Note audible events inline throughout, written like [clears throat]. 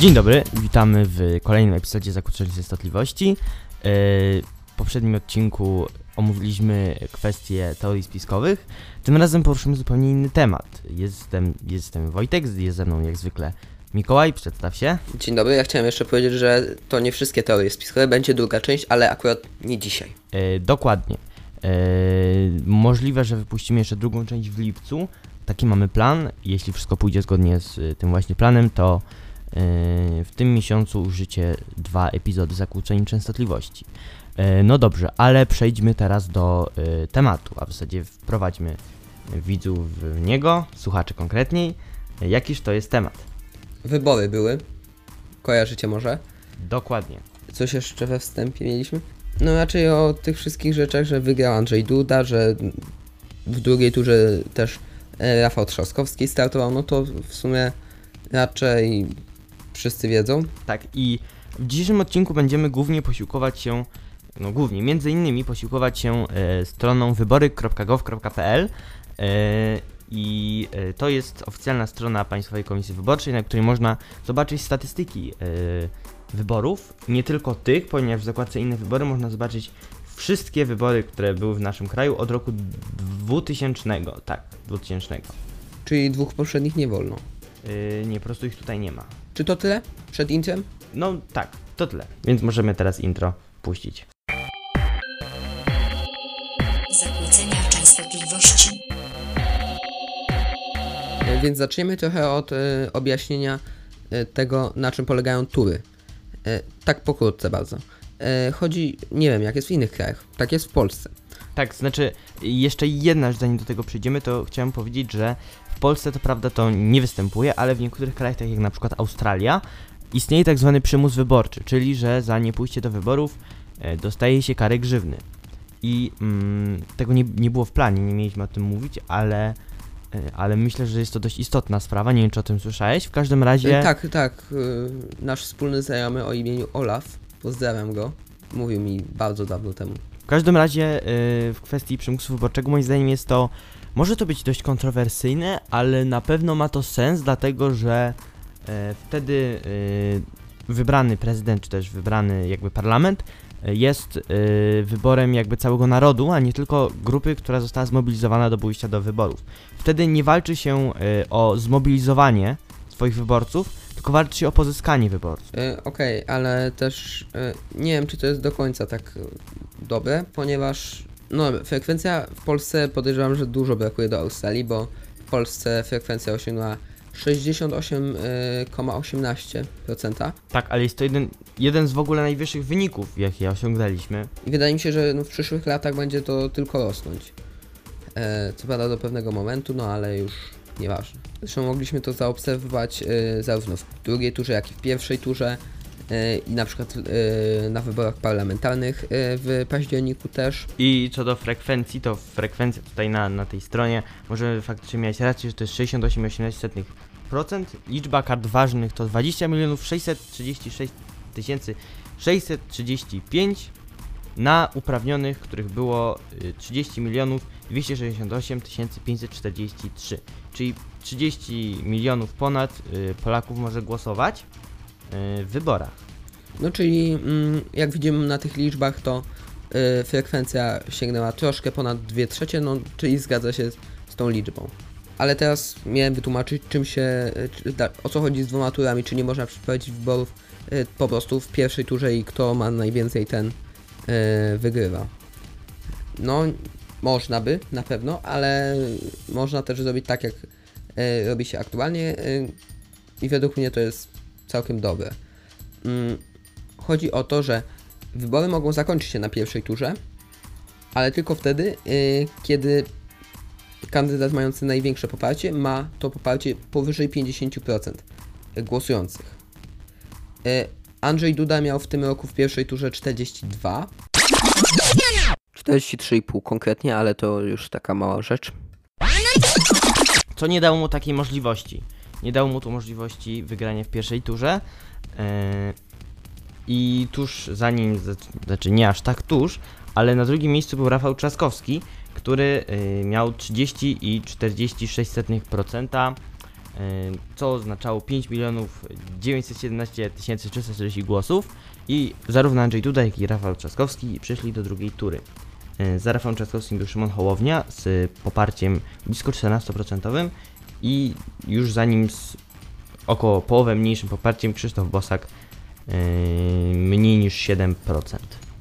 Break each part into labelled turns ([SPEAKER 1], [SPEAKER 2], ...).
[SPEAKER 1] Dzień dobry, witamy w kolejnym epizodzie Zakłócenia Częstotliwości. E, W poprzednim odcinku omówiliśmy kwestie teorii spiskowych. Tym razem poruszymy zupełnie inny temat. Jestem, jestem Wojtek, jest ze mną jak zwykle Mikołaj, przedstaw się.
[SPEAKER 2] Dzień dobry, ja chciałem jeszcze powiedzieć, że to nie wszystkie teorie spiskowe, będzie druga część, ale akurat nie dzisiaj.
[SPEAKER 1] E, dokładnie. E, możliwe, że wypuścimy jeszcze drugą część w lipcu. Taki mamy plan. Jeśli wszystko pójdzie zgodnie z tym właśnie planem, to w tym miesiącu użycie dwa epizody zakłóceń częstotliwości. E, no dobrze, ale przejdźmy teraz do e, tematu, a w zasadzie wprowadźmy widzów w niego, słuchaczy konkretniej. E, jakiż to jest temat?
[SPEAKER 2] Wybory były, kojarzycie może?
[SPEAKER 1] Dokładnie.
[SPEAKER 2] Coś jeszcze we wstępie mieliśmy? No raczej o tych wszystkich rzeczach, że wygrał Andrzej Duda, że w drugiej turze też e, Rafał Trzaskowski startował, no to w sumie raczej wszyscy wiedzą.
[SPEAKER 1] Tak, i w dzisiejszym odcinku będziemy głównie posiłkować się, no głównie, między innymi posiłkować się e, stroną wybory.gov.pl e, i e, to jest oficjalna strona Państwowej Komisji Wyborczej, na której można zobaczyć statystyki wyborów, nie tylko tych, ponieważ w zakładce inne wybory można zobaczyć wszystkie wybory, które były w naszym kraju od roku 2000, tak, 2000.
[SPEAKER 2] Czyli dwóch poprzednich nie wolno.
[SPEAKER 1] E, nie, po prostu ich tutaj nie ma.
[SPEAKER 2] Czy to tyle? Przed intrem?
[SPEAKER 1] No tak, to tyle. Więc możemy teraz intro puścić.
[SPEAKER 3] Zakłócenia częstotliwości.
[SPEAKER 2] E, Więc zaczniemy trochę od e, objaśnienia e, tego, na czym polegają tury. E, tak pokrótce bardzo. Chodzi, nie wiem, jak jest w innych krajach, tak jest w Polsce.
[SPEAKER 1] Tak, znaczy jeszcze jedna rzecz, zanim do tego przejdziemy, to chciałem powiedzieć, że w Polsce to prawda to nie występuje, ale w niektórych krajach, tak jak na przykład Australia, istnieje tak zwany przymus wyborczy, czyli że za niepójście do wyborów e, dostaje się karę grzywny. I mm, tego nie, nie było w planie, nie mieliśmy o tym mówić, ale, e, ale myślę, że jest to dość istotna sprawa, nie wiem czy o tym słyszałeś, w każdym razie...
[SPEAKER 2] E, tak, tak. e, nasz wspólny znajomy o imieniu Olaf, pozdrawiam go, mówił mi bardzo dawno temu.
[SPEAKER 1] W każdym razie y, w kwestii przymusu wyborczego moim zdaniem jest to, może to być dość kontrowersyjne, ale na pewno ma to sens, dlatego że e, wtedy y, wybrany prezydent, czy też wybrany jakby parlament y, jest y, wyborem jakby całego narodu, a nie tylko grupy, która została zmobilizowana do pójścia do wyborów. Wtedy nie walczy się y, o zmobilizowanie swoich wyborców, tylko walczy się o pozyskanie wyborców.
[SPEAKER 2] E, Okej, ale też e, nie wiem, czy to jest do końca tak e, dobre, ponieważ no, frekwencja w Polsce podejrzewam, że dużo brakuje do Australii, bo w Polsce frekwencja osiągnęła 68,18%.
[SPEAKER 1] Tak, ale jest to jeden, jeden z w ogóle najwyższych wyników, jakie osiągnęliśmy.
[SPEAKER 2] I wydaje mi się, że no, w przyszłych latach będzie to tylko rosnąć. E, co prawda do pewnego momentu, no ale już nieważne. Zresztą mogliśmy to zaobserwować e, zarówno w drugiej turze, jak i w pierwszej turze. e, I na przykład e, na wyborach parlamentarnych w październiku też.
[SPEAKER 1] I co do frekwencji, to frekwencja tutaj na, na tej stronie możemy faktycznie mieć rację, że to jest 68,18%. Liczba kart ważnych to 20 milionów 636 tysięcy 635 na uprawnionych, których było y, 30 milionów 268 tysięcy 543. Czyli 30 milionów ponad y, Polaków może głosować y, w wyborach.
[SPEAKER 2] No czyli mm, jak widzimy na tych liczbach, to e, frekwencja sięgnęła troszkę ponad 2 trzecie, no czyli zgadza się z, tą liczbą. Ale teraz miałem wytłumaczyć, czym się, o co chodzi z dwoma turami, czy nie można przeprowadzić wyborów po prostu w pierwszej turze i kto ma najwięcej, ten wygrywa. No, można by, na pewno, ale można też zrobić tak, jak e, robi się aktualnie e, i według mnie to jest całkiem dobre. Mm, chodzi o to, że wybory mogą zakończyć się na pierwszej turze, ale tylko wtedy, y, kiedy kandydat mający największe poparcie ma to poparcie powyżej 50% głosujących. Y, Andrzej Duda miał w tym roku w pierwszej turze 42. 43,5 konkretnie, ale to już taka mała rzecz.
[SPEAKER 1] co nie dało mu takiej możliwości. Nie dało mu tu możliwości wygrania w pierwszej turze. Yy, I tuż za nim, znaczy nie aż tak tuż, ale na drugim miejscu był Rafał Trzaskowski, który yy, miał 30 i 46% co oznaczało 5 milionów 917 340 głosów i zarówno Andrzej Duda, jak i Rafał Trzaskowski przeszli do drugiej tury. E, Za Rafałem Trzaskowskim był Szymon Hołownia z poparciem blisko 14% i już za nim z około połowę mniejszym poparciem Krzysztof Bosak e, mniej niż 7%.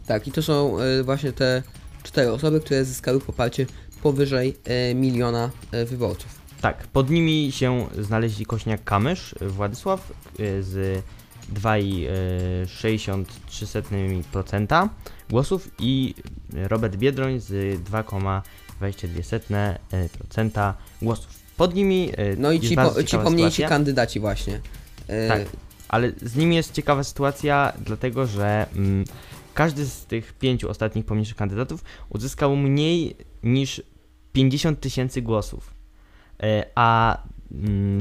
[SPEAKER 2] Tak, i to są y, właśnie te cztery osoby, które zyskały poparcie powyżej miliona wyborców.
[SPEAKER 1] Tak, pod nimi się znaleźli Kośniak-Kamysz, Władysław z 2,63% głosów i Robert Biedroń z 2,22% głosów. Pod nimi y,
[SPEAKER 2] No i ci, po, ci pomniejsi
[SPEAKER 1] sytuacja.
[SPEAKER 2] kandydaci właśnie. Y,
[SPEAKER 1] Tak, ale z nimi jest ciekawa sytuacja, dlatego że mm, każdy z tych pięciu ostatnich pomniejszych kandydatów uzyskał mniej niż 50 tysięcy głosów. E, a mm,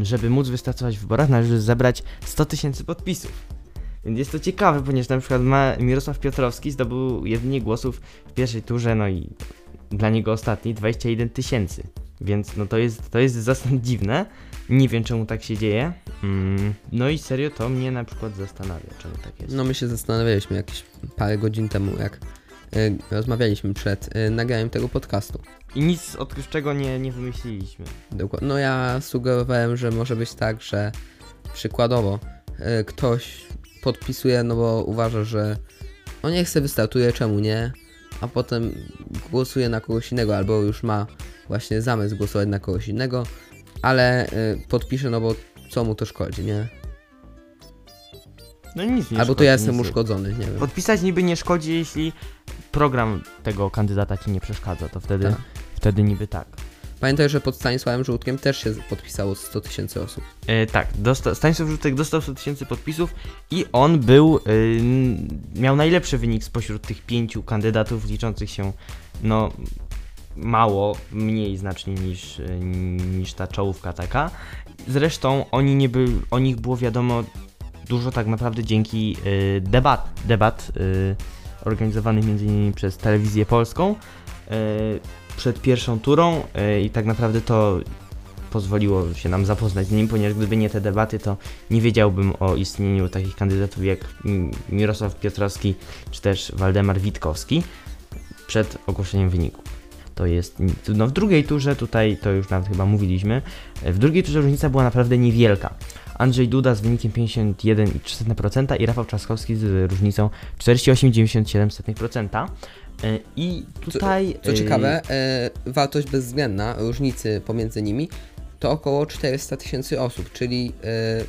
[SPEAKER 1] żeby móc wystartować w wyborach, należy zebrać 100 tysięcy podpisów. Więc jest to ciekawe, ponieważ na przykład Mirosław Piotrowski zdobył jedynie głosów w pierwszej turze, no i dla niego ostatni 21 tysięcy. Więc no to jest, to jest zasadnie dziwne. Nie wiem czemu tak się dzieje. Mm, no i serio to mnie na przykład zastanawia, czemu tak jest.
[SPEAKER 2] No my się zastanawialiśmy jakieś parę godzin temu, jak rozmawialiśmy przed y, nagraniem tego podcastu.
[SPEAKER 1] I nic odkrywczego nie, nie wymyśliliśmy.
[SPEAKER 2] No ja sugerowałem, że może być tak, że przykładowo y, ktoś podpisuje, no bo uważa, że no nie chce wystartuje, czemu nie, a potem głosuje na kogoś innego, albo już ma właśnie zamysł głosować na kogoś innego, ale podpisze, no bo co mu to szkodzi, nie?
[SPEAKER 1] No nic nie
[SPEAKER 2] albo to
[SPEAKER 1] szkodzi,
[SPEAKER 2] ja jestem
[SPEAKER 1] nic
[SPEAKER 2] uszkodzony, nie wiem.
[SPEAKER 1] Podpisać niby nie szkodzi, jeśli program tego kandydata ci nie przeszkadza, to wtedy,
[SPEAKER 2] Tak.
[SPEAKER 1] wtedy niby tak.
[SPEAKER 2] Pamiętaj, że pod Stanisławem Żółtkiem też się podpisało 100 tysięcy osób.
[SPEAKER 1] E, tak, dosta- Stanisław Żółtek dostał 100 tysięcy podpisów i on był, y, n- miał najlepszy wynik spośród tych pięciu kandydatów liczących się, no, mało, mniej znacznie niż, y, niż ta czołówka taka. Zresztą oni nie byli, o nich było wiadomo dużo tak naprawdę dzięki y, debat, debat y, organizowanych m.in. przez Telewizję Polską y, przed pierwszą turą i tak naprawdę to pozwoliło się nam zapoznać z nim, ponieważ gdyby nie te debaty, to nie wiedziałbym o istnieniu takich kandydatów jak Mirosław Piotrowski czy też Waldemar Witkowski przed ogłoszeniem wyników. To jest, no w drugiej turze, tutaj to już nawet chyba mówiliśmy, w drugiej turze różnica była naprawdę niewielka. Andrzej Duda z wynikiem 51,3% i Rafał Trzaskowski z różnicą 48,97%. Y, I tutaj...
[SPEAKER 2] Co
[SPEAKER 1] y,
[SPEAKER 2] ciekawe, e, wartość bezwzględna różnicy pomiędzy nimi to około 400 tysięcy osób, czyli e,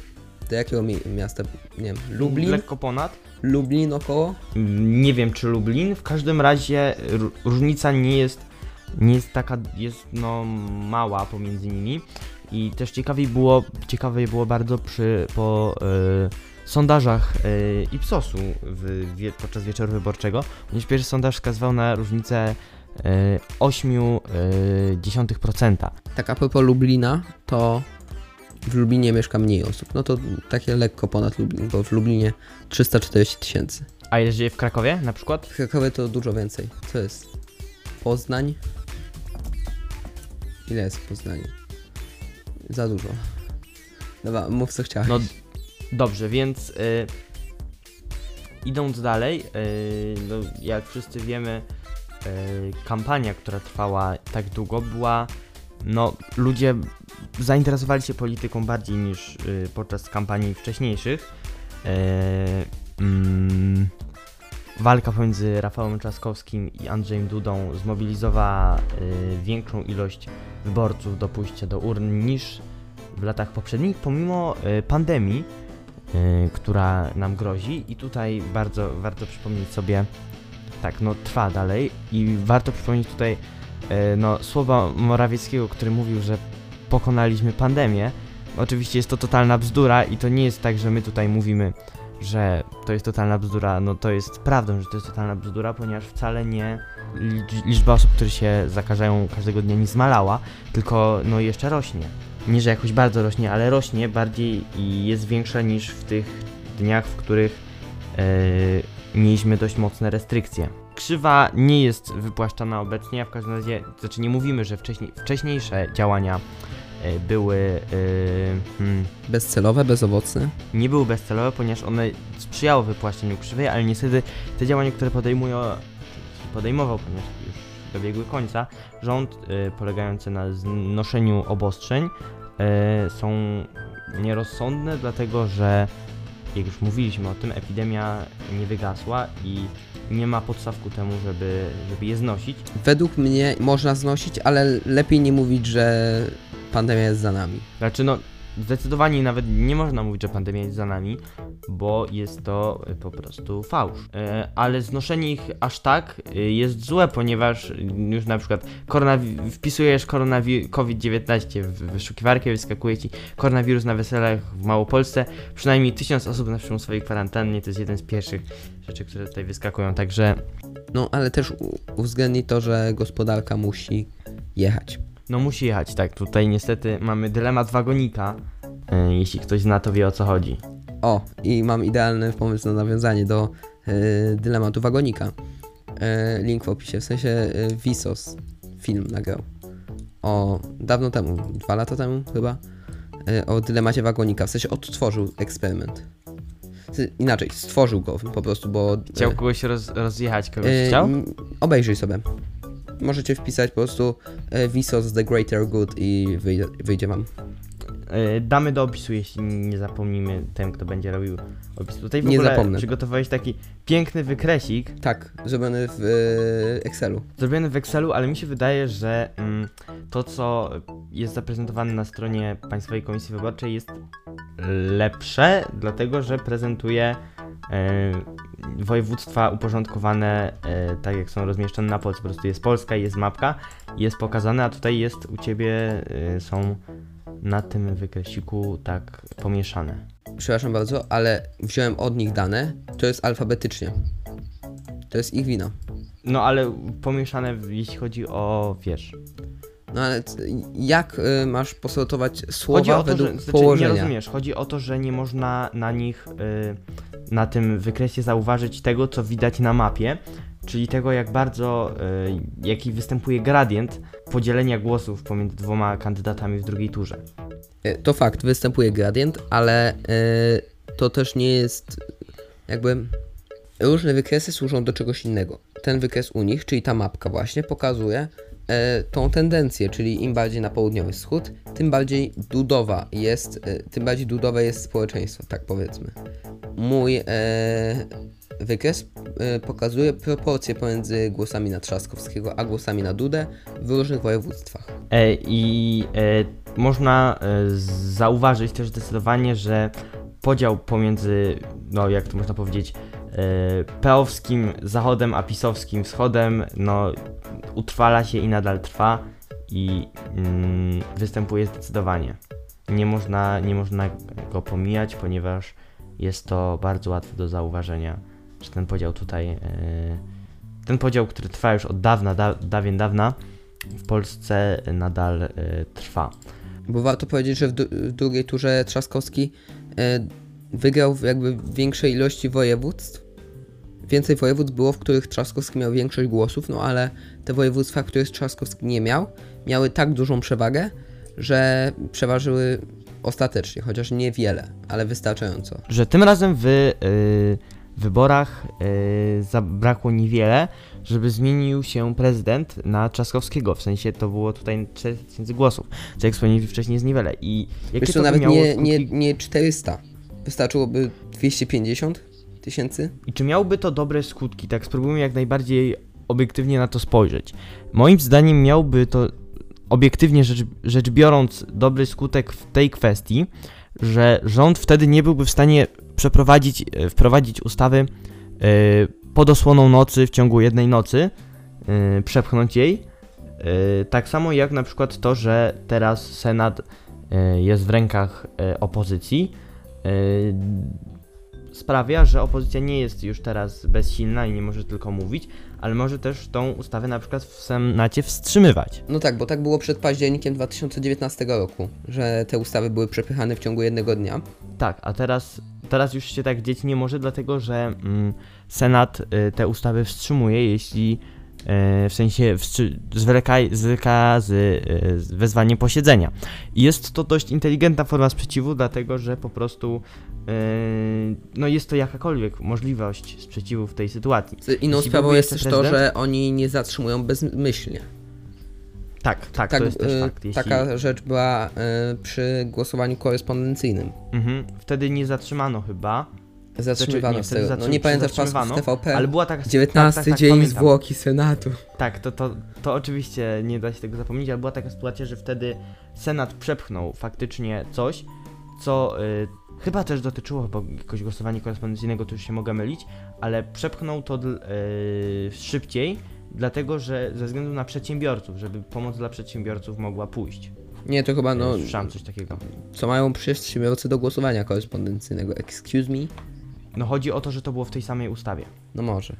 [SPEAKER 2] do jakiego mi miasta, nie wiem, Lublin?
[SPEAKER 1] Lekko ponad.
[SPEAKER 2] Lublin około?
[SPEAKER 1] Mm, Nie wiem czy Lublin, w każdym razie ró- różnica nie jest, nie jest taka, jest no mała pomiędzy nimi i też ciekawiej było, ciekawe było bardzo przy, po e, sondażach e, Ipsosu w, wie, podczas wieczoru wyborczego, ponieważ pierwszy sondaż wskazywał na różnicę e, 0,8%.
[SPEAKER 2] Tak a propos Lublina, to w Lublinie mieszka mniej osób. No to takie lekko ponad Lublin, bo w Lublinie 340 tysięcy.
[SPEAKER 1] A jeżeli w Krakowie na przykład?
[SPEAKER 2] W Krakowie to dużo więcej. Co jest? Poznań? Ile jest w Poznaniu? Za dużo. Dobra, mów co chciałeś.
[SPEAKER 1] No dobrze, więc y, idąc dalej, y, no, jak wszyscy wiemy, y, kampania, która trwała tak długo, była. No, ludzie zainteresowali się polityką bardziej niż y, podczas kampanii wcześniejszych. Y, mm, walka pomiędzy Rafałem Trzaskowskim i Andrzejem Dudą zmobilizowała y, większą ilość wyborców do pójścia do urn niż w latach poprzednich, pomimo y, pandemii, y, która nam grozi. I tutaj bardzo warto przypomnieć sobie, tak, no trwa dalej i warto przypomnieć tutaj y, no, słowa Morawieckiego, który mówił, że pokonaliśmy pandemię. Oczywiście jest to totalna bzdura i to nie jest tak, że my tutaj mówimy, że to jest totalna bzdura. No to jest prawdą, że to jest totalna bzdura, ponieważ wcale nie licz- liczba osób, które się zakażają każdego dnia nie zmalała, tylko no jeszcze rośnie nie że jakoś bardzo rośnie, ale rośnie bardziej i jest większa niż w tych dniach, w których e, mieliśmy dość mocne restrykcje. Krzywa nie jest wypłaszczana obecnie, a w każdym razie, znaczy nie mówimy, że wcześniej, wcześniejsze działania były e, hmm,
[SPEAKER 2] Bezcelowe, bezowocne.
[SPEAKER 1] nie były bezcelowe, ponieważ one sprzyjały wypłaszczeniu krzywej, ale niestety te działania, które podejmują, podejmował, ponieważ już dobiegły końca, rząd y, polegający na znoszeniu obostrzeń są nierozsądne, dlatego że, jak już mówiliśmy o tym, epidemia nie wygasła i nie ma podstaw ku temu, żeby, żeby je znosić.
[SPEAKER 2] Według mnie można znosić, ale lepiej nie mówić, że pandemia jest za nami.
[SPEAKER 1] Znaczy, no, zdecydowanie nawet nie można mówić, że pandemia jest za nami, bo jest to y, po prostu fałsz. E, ale znoszenie ich aż tak y, jest złe, ponieważ już na przykład koronawi- wpisujesz koronawi- COVID-19 w wyszukiwarkę, wyskakuje ci koronawirus na weselach w Małopolsce, przynajmniej tysiąc osób na przymusowej kwarantannie, to jest jeden z pierwszych rzeczy, które tutaj wyskakują, także
[SPEAKER 2] No, ale też u- uwzględni to, że gospodarka musi jechać.
[SPEAKER 1] No musi jechać, tak, tutaj niestety mamy dylemat wagonika, e, jeśli ktoś zna to wie o co chodzi.
[SPEAKER 2] O, i mam idealny pomysł na nawiązanie do e, dylematu wagonika. E, link w opisie, w sensie Visos film nagrał. O, dawno temu, dwa lata temu chyba, o dylemacie wagonika, w sensie odtworzył eksperyment. Ty- Inaczej, stworzył go po prostu, bo...
[SPEAKER 1] Chciał kogoś roz, rozjechać, kogoś chciał?
[SPEAKER 2] m, Obejrzyj sobie. Możecie wpisać po prostu e, Visos The Greater Good i wyjdzie, wyjdzie wam.
[SPEAKER 1] E, Damy do opisu, jeśli nie zapomnimy tym, kto będzie robił opis. Tutaj w
[SPEAKER 2] Nie
[SPEAKER 1] ogóle
[SPEAKER 2] zapomnę.
[SPEAKER 1] przygotowałeś taki piękny wykresik,
[SPEAKER 2] Tak, zrobiony w e, Excelu.
[SPEAKER 1] zrobiony w Excelu, ale mi się wydaje, że mm, to, co jest zaprezentowane na stronie Państwowej Komisji Wyborczej jest lepsze, dlatego że prezentuje e, województwa uporządkowane e, tak, jak są rozmieszczone na Polsce. Po prostu jest Polska, jest mapka, jest pokazane, a tutaj jest u Ciebie, są na tym wykresiku tak pomieszane.
[SPEAKER 2] przepraszam bardzo, ale wziąłem od nich dane, to jest alfabetycznie. To jest ich wina.
[SPEAKER 1] No ale pomieszane, jeśli chodzi o, wiesz,
[SPEAKER 2] No ale jak y, masz posortować słowa
[SPEAKER 1] chodzi o to,
[SPEAKER 2] według
[SPEAKER 1] że, znaczy, nie rozumiesz, chodzi o to, że nie można na nich, y, na tym wykresie zauważyć tego, co widać na mapie, czyli tego, jak bardzo, y, jaki występuje gradient podzielenia głosów pomiędzy dwoma kandydatami w drugiej turze.
[SPEAKER 2] Y, To fakt, występuje gradient, ale y, to też nie jest jakby... Różne wykresy służą do czegoś innego. Ten wykres u nich, czyli ta mapka właśnie, pokazuje e, tą tendencję, czyli im bardziej na południowy wschód, tym bardziej dudowa jest, e, tym bardziej dudowe jest społeczeństwo, tak powiedzmy. Mój e, wykres e, pokazuje proporcje pomiędzy głosami na Trzaskowskiego a głosami na Dudę w różnych województwach.
[SPEAKER 1] E, I e, można e, zauważyć też zdecydowanie, że podział pomiędzy, no jak to można powiedzieć, e, peowskim zachodem a pisowskim wschodem, no utrwala się i nadal trwa i mm, występuje zdecydowanie. Nie można, nie można go pomijać, ponieważ jest to bardzo łatwe do zauważenia, że ten podział tutaj, e, ten podział, który trwa już od dawna, da, dawien dawna, w Polsce nadal e, trwa.
[SPEAKER 2] Bo warto powiedzieć, że w, w drugiej turze Trzaskowski e, wygrał w jakby większej ilości województw. Więcej województw było, w których Trzaskowski miał większość głosów, no ale te województwa, których Trzaskowski nie miał, miały tak dużą przewagę, że przeważyły ostatecznie, chociaż niewiele, ale wystarczająco.
[SPEAKER 1] Że tym razem w y, wyborach y, zabrakło niewiele, żeby zmienił się prezydent na Trzaskowskiego. W sensie to było tutaj 4000 głosów, co jak wspomnieliśmy wcześniej jest niewiele. I jakie
[SPEAKER 2] Wiesz
[SPEAKER 1] to
[SPEAKER 2] nawet nie,
[SPEAKER 1] skutki?
[SPEAKER 2] nie, nie 400. Wystarczyłoby 250 tysięcy.
[SPEAKER 1] I czy miałby to dobre skutki? Tak, spróbujmy jak najbardziej obiektywnie na to spojrzeć. Moim zdaniem miałby to obiektywnie rzecz, rzecz biorąc dobry skutek w tej kwestii, że rząd wtedy nie byłby w stanie przeprowadzić, e, wprowadzić ustawy e, pod osłoną nocy w ciągu jednej nocy, e, przepchnąć jej. E, Tak samo jak na przykład to, że teraz Senat e, jest w rękach e, opozycji. e, sprawia, że opozycja nie jest już teraz bezsilna i nie może tylko mówić, ale może też tą ustawę na przykład w Senacie wstrzymywać.
[SPEAKER 2] No tak, bo tak było przed październikiem 2019 roku, że te ustawy były przepychane w ciągu jednego dnia.
[SPEAKER 1] Tak, a teraz, teraz już się tak dzieć nie może, dlatego że mm, Senat y, te ustawy wstrzymuje, jeśli w sensie zwleka, zwleka z, e, z wezwaniem posiedzenia. I jest to dość inteligentna forma sprzeciwu, dlatego że po prostu e, no jest to jakakolwiek możliwość sprzeciwu w tej sytuacji.
[SPEAKER 2] Inną
[SPEAKER 1] Jeśli
[SPEAKER 2] sprawą jest też to, że oni nie zatrzymują bezmyślnie.
[SPEAKER 1] Tak, tak, to jest też fakt. Jeśli,
[SPEAKER 2] Taka rzecz była y, przy głosowaniu korespondencyjnym.
[SPEAKER 1] mhm, wtedy nie zatrzymano chyba,
[SPEAKER 2] Zatrzymywano
[SPEAKER 1] nie,
[SPEAKER 2] z tego. No nie pamiętasz
[SPEAKER 1] zatrzymywano,
[SPEAKER 2] pasów TVP?
[SPEAKER 1] ale była taka...
[SPEAKER 2] 19
[SPEAKER 1] tak, tak, tak,
[SPEAKER 2] dzień
[SPEAKER 1] pamiętam.
[SPEAKER 2] zwłoki Senatu.
[SPEAKER 1] Tak, to, to, to oczywiście nie da się tego zapomnieć, ale była taka sytuacja, że wtedy Senat przepchnął faktycznie coś, co y, chyba też dotyczyło chyba jakiegoś głosowania korespondencyjnego, tu już się mogę mylić, ale przepchnął to y, szybciej, dlatego że ze względu na przedsiębiorców, żeby pomoc dla przedsiębiorców mogła pójść.
[SPEAKER 2] Nie, to chyba No,
[SPEAKER 1] Słyszałem coś takiego.
[SPEAKER 2] co mają przedsiębiorcy do głosowania korespondencyjnego. Excuse me?
[SPEAKER 1] No chodzi o to, że to było w tej samej ustawie.
[SPEAKER 2] No może.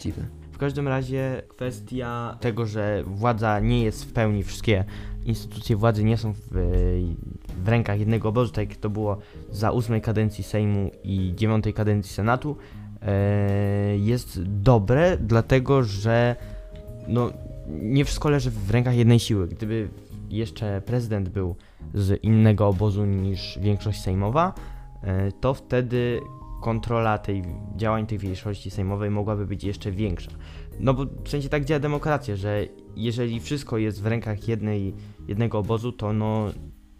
[SPEAKER 2] Dziwne.
[SPEAKER 1] W każdym razie kwestia tego, że władza nie jest w pełni, wszystkie instytucje władzy nie są w, w rękach jednego obozu, tak jak to było za ósmej kadencji Sejmu i dziewiątej kadencji Senatu, e, jest dobre, dlatego że no, nie wszystko leży w rękach jednej siły. Gdyby jeszcze prezydent był z innego obozu niż większość sejmowa, e, to wtedy kontrola tej działań tej większości sejmowej mogłaby być jeszcze większa. No bo w sensie tak działa demokracja, że jeżeli wszystko jest w rękach jednej, jednego obozu, to no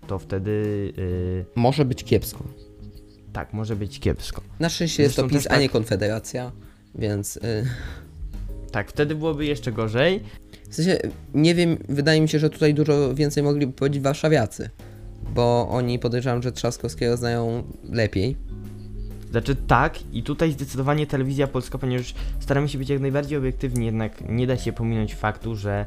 [SPEAKER 1] to wtedy yy,
[SPEAKER 2] Może być kiepsko.
[SPEAKER 1] tak, może być kiepsko.
[SPEAKER 2] Na szczęście jest to PiS,
[SPEAKER 1] też
[SPEAKER 2] a nie
[SPEAKER 1] tak-
[SPEAKER 2] Konfederacja, więc... Y,
[SPEAKER 1] Tak, wtedy byłoby jeszcze gorzej.
[SPEAKER 2] w sensie, nie wiem, wydaje mi się, że tutaj dużo więcej mogliby powiedzieć warszawiacy. Bo oni podejrzewam, że Trzaskowskiego znają lepiej.
[SPEAKER 1] Znaczy tak, i tutaj zdecydowanie telewizja polska, ponieważ staramy się być jak najbardziej obiektywni, jednak nie da się pominąć faktu, że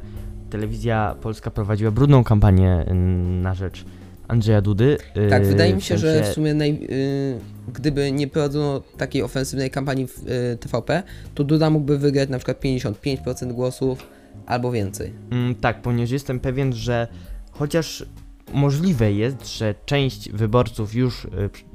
[SPEAKER 1] telewizja polska prowadziła brudną kampanię mm, na rzecz Andrzeja Dudy.
[SPEAKER 2] Tak,
[SPEAKER 1] yy,
[SPEAKER 2] wydaje mi
[SPEAKER 1] w
[SPEAKER 2] się, że w
[SPEAKER 1] sensie-
[SPEAKER 2] sumie naj, y, gdyby nie prowadzono takiej ofensywnej kampanii w y, TVP, to Duda mógłby wygrać na przykład 55% głosów albo więcej.
[SPEAKER 1] Mm, tak, ponieważ jestem pewien, że chociaż możliwe jest, że część wyborców już, y,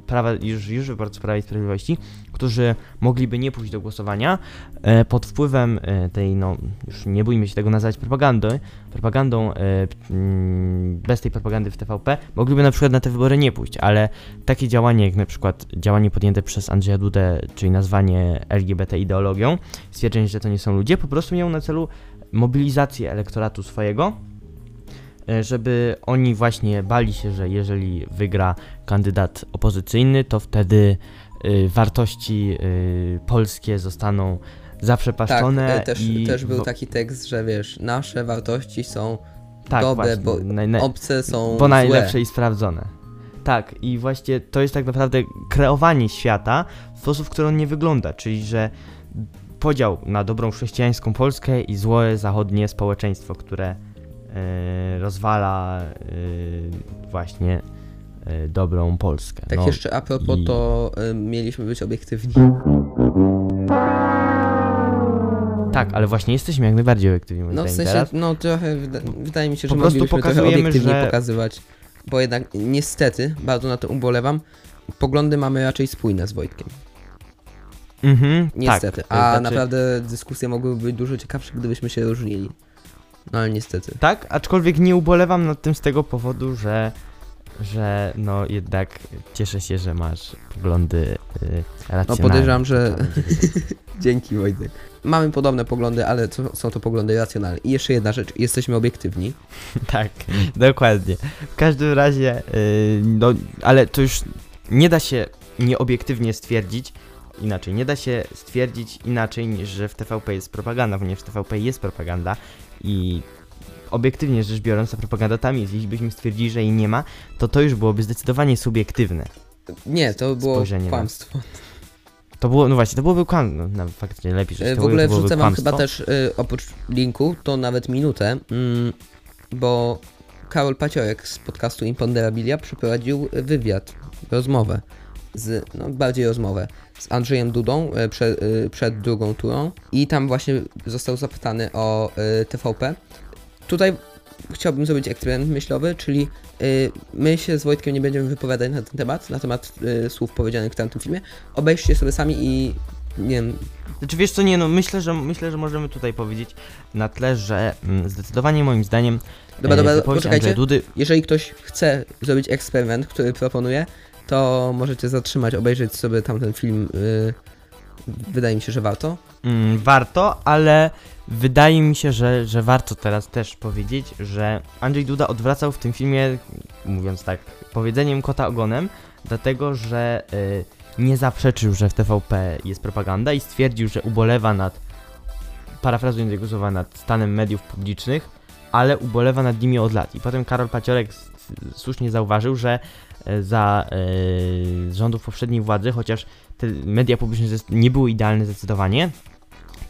[SPEAKER 1] prawa, już, już wyborców Prawa i Sprawiedliwości, którzy mogliby nie pójść do głosowania, e, pod wpływem e, tej, no, już nie bójmy się tego nazwać propagandy, propagandą, e, mm, bez tej propagandy w TVP, mogliby na przykład na te wybory nie pójść, ale takie działanie, jak na przykład działanie podjęte przez Andrzeja Dudę, czyli nazwanie LGBT ideologią, stwierdzenie, że to nie są ludzie, po prostu miało na celu mobilizację elektoratu swojego, żeby oni właśnie bali się, że jeżeli wygra kandydat opozycyjny, to wtedy y, wartości y, polskie zostaną zaprzepaszczone.
[SPEAKER 2] tak, też,
[SPEAKER 1] i
[SPEAKER 2] też był taki tekst, że wiesz, nasze wartości są
[SPEAKER 1] tak,
[SPEAKER 2] dobre,
[SPEAKER 1] właśnie,
[SPEAKER 2] bo obce są
[SPEAKER 1] bo
[SPEAKER 2] złe.
[SPEAKER 1] najlepsze i sprawdzone. Tak, i właśnie to jest tak naprawdę kreowanie świata w sposób, w który on nie wygląda, czyli że podział na dobrą chrześcijańską Polskę i złe zachodnie społeczeństwo, które e, rozwala e, właśnie e, dobrą Polskę.
[SPEAKER 2] Tak
[SPEAKER 1] no,
[SPEAKER 2] jeszcze a propos,
[SPEAKER 1] i-
[SPEAKER 2] to mieliśmy być obiektywni.
[SPEAKER 1] tak, ale właśnie jesteśmy jak najbardziej obiektywni
[SPEAKER 2] No w sensie,
[SPEAKER 1] teraz.
[SPEAKER 2] no trochę, wyda wydaje mi się, że
[SPEAKER 1] Po
[SPEAKER 2] moglibyśmy trochę obiektywnie
[SPEAKER 1] że-
[SPEAKER 2] pokazywać, bo jednak niestety, bardzo na to ubolewam, poglądy mamy raczej spójne z Wojtkiem.
[SPEAKER 1] Mhm,
[SPEAKER 2] Niestety.
[SPEAKER 1] tak,
[SPEAKER 2] A
[SPEAKER 1] znaczy-
[SPEAKER 2] naprawdę dyskusje mogłyby być dużo ciekawsze, gdybyśmy się różnili. No ale niestety.
[SPEAKER 1] Tak, aczkolwiek nie ubolewam nad tym z tego powodu, że, że no jednak cieszę się, że masz poglądy y, racjonalne.
[SPEAKER 2] No podejrzewam, że... [laughs] Dzięki Wojtek. Mamy podobne poglądy, ale to, są to poglądy racjonalne. I jeszcze jedna rzecz, jesteśmy obiektywni. [laughs]
[SPEAKER 1] tak, dokładnie. W każdym razie, y, no, ale to już nie da się nieobiektywnie stwierdzić, inaczej, nie da się stwierdzić inaczej niż, że w TVP jest propaganda, ponieważ w TVP jest propaganda i obiektywnie rzecz biorąc, ta propaganda tam jest. Jeśli byśmy stwierdzili, że jej nie ma, to to już byłoby zdecydowanie subiektywne.
[SPEAKER 2] Nie, to było
[SPEAKER 1] Spojrzenie na-
[SPEAKER 2] kłamstwo.
[SPEAKER 1] To było, no właśnie, to byłoby kłam, no, no faktycznie lepiej, że
[SPEAKER 2] E, W ogóle wrzucę wam
[SPEAKER 1] kłamstwo.
[SPEAKER 2] chyba też, y, oprócz linku, to nawet minutę, mm, bo Karol Paciorek z podcastu Imponderabilia przeprowadził wywiad, rozmowę, z, no bardziej rozmowę, z Andrzejem Dudą y, przed, y, przed drugą turą i tam właśnie został zapytany o y, TVP. Tutaj chciałbym zrobić eksperyment myślowy, czyli y, my się z Wojtkiem nie będziemy wypowiadać na ten temat, na temat y, słów powiedzianych w tamtym filmie. Obejrzcie sobie sami i nie wiem,
[SPEAKER 1] Znaczy wiesz co, nie no, myślę, że myślę, że możemy tutaj powiedzieć na tle, że mm, zdecydowanie moim zdaniem
[SPEAKER 2] Dobra,
[SPEAKER 1] e,
[SPEAKER 2] dobra, poczekajcie.
[SPEAKER 1] Dudy
[SPEAKER 2] Jeżeli ktoś chce zrobić eksperyment, który proponuję, to możecie zatrzymać, obejrzeć sobie tamten film. y, wydaje mi się, że warto.
[SPEAKER 1] Mm, warto, ale wydaje mi się, że, że warto teraz też powiedzieć, że Andrzej Duda odwracał w tym filmie, mówiąc tak, powiedzeniem kota ogonem, dlatego że y, nie zaprzeczył, że w TVP jest propaganda i stwierdził, że ubolewa nad, parafrazując jego słowa, nad stanem mediów publicznych, ale ubolewa nad nimi od lat. I potem Karol Paciorek słusznie zauważył, że za e, rządów poprzedniej władzy, chociaż te media publiczne nie były idealne zdecydowanie,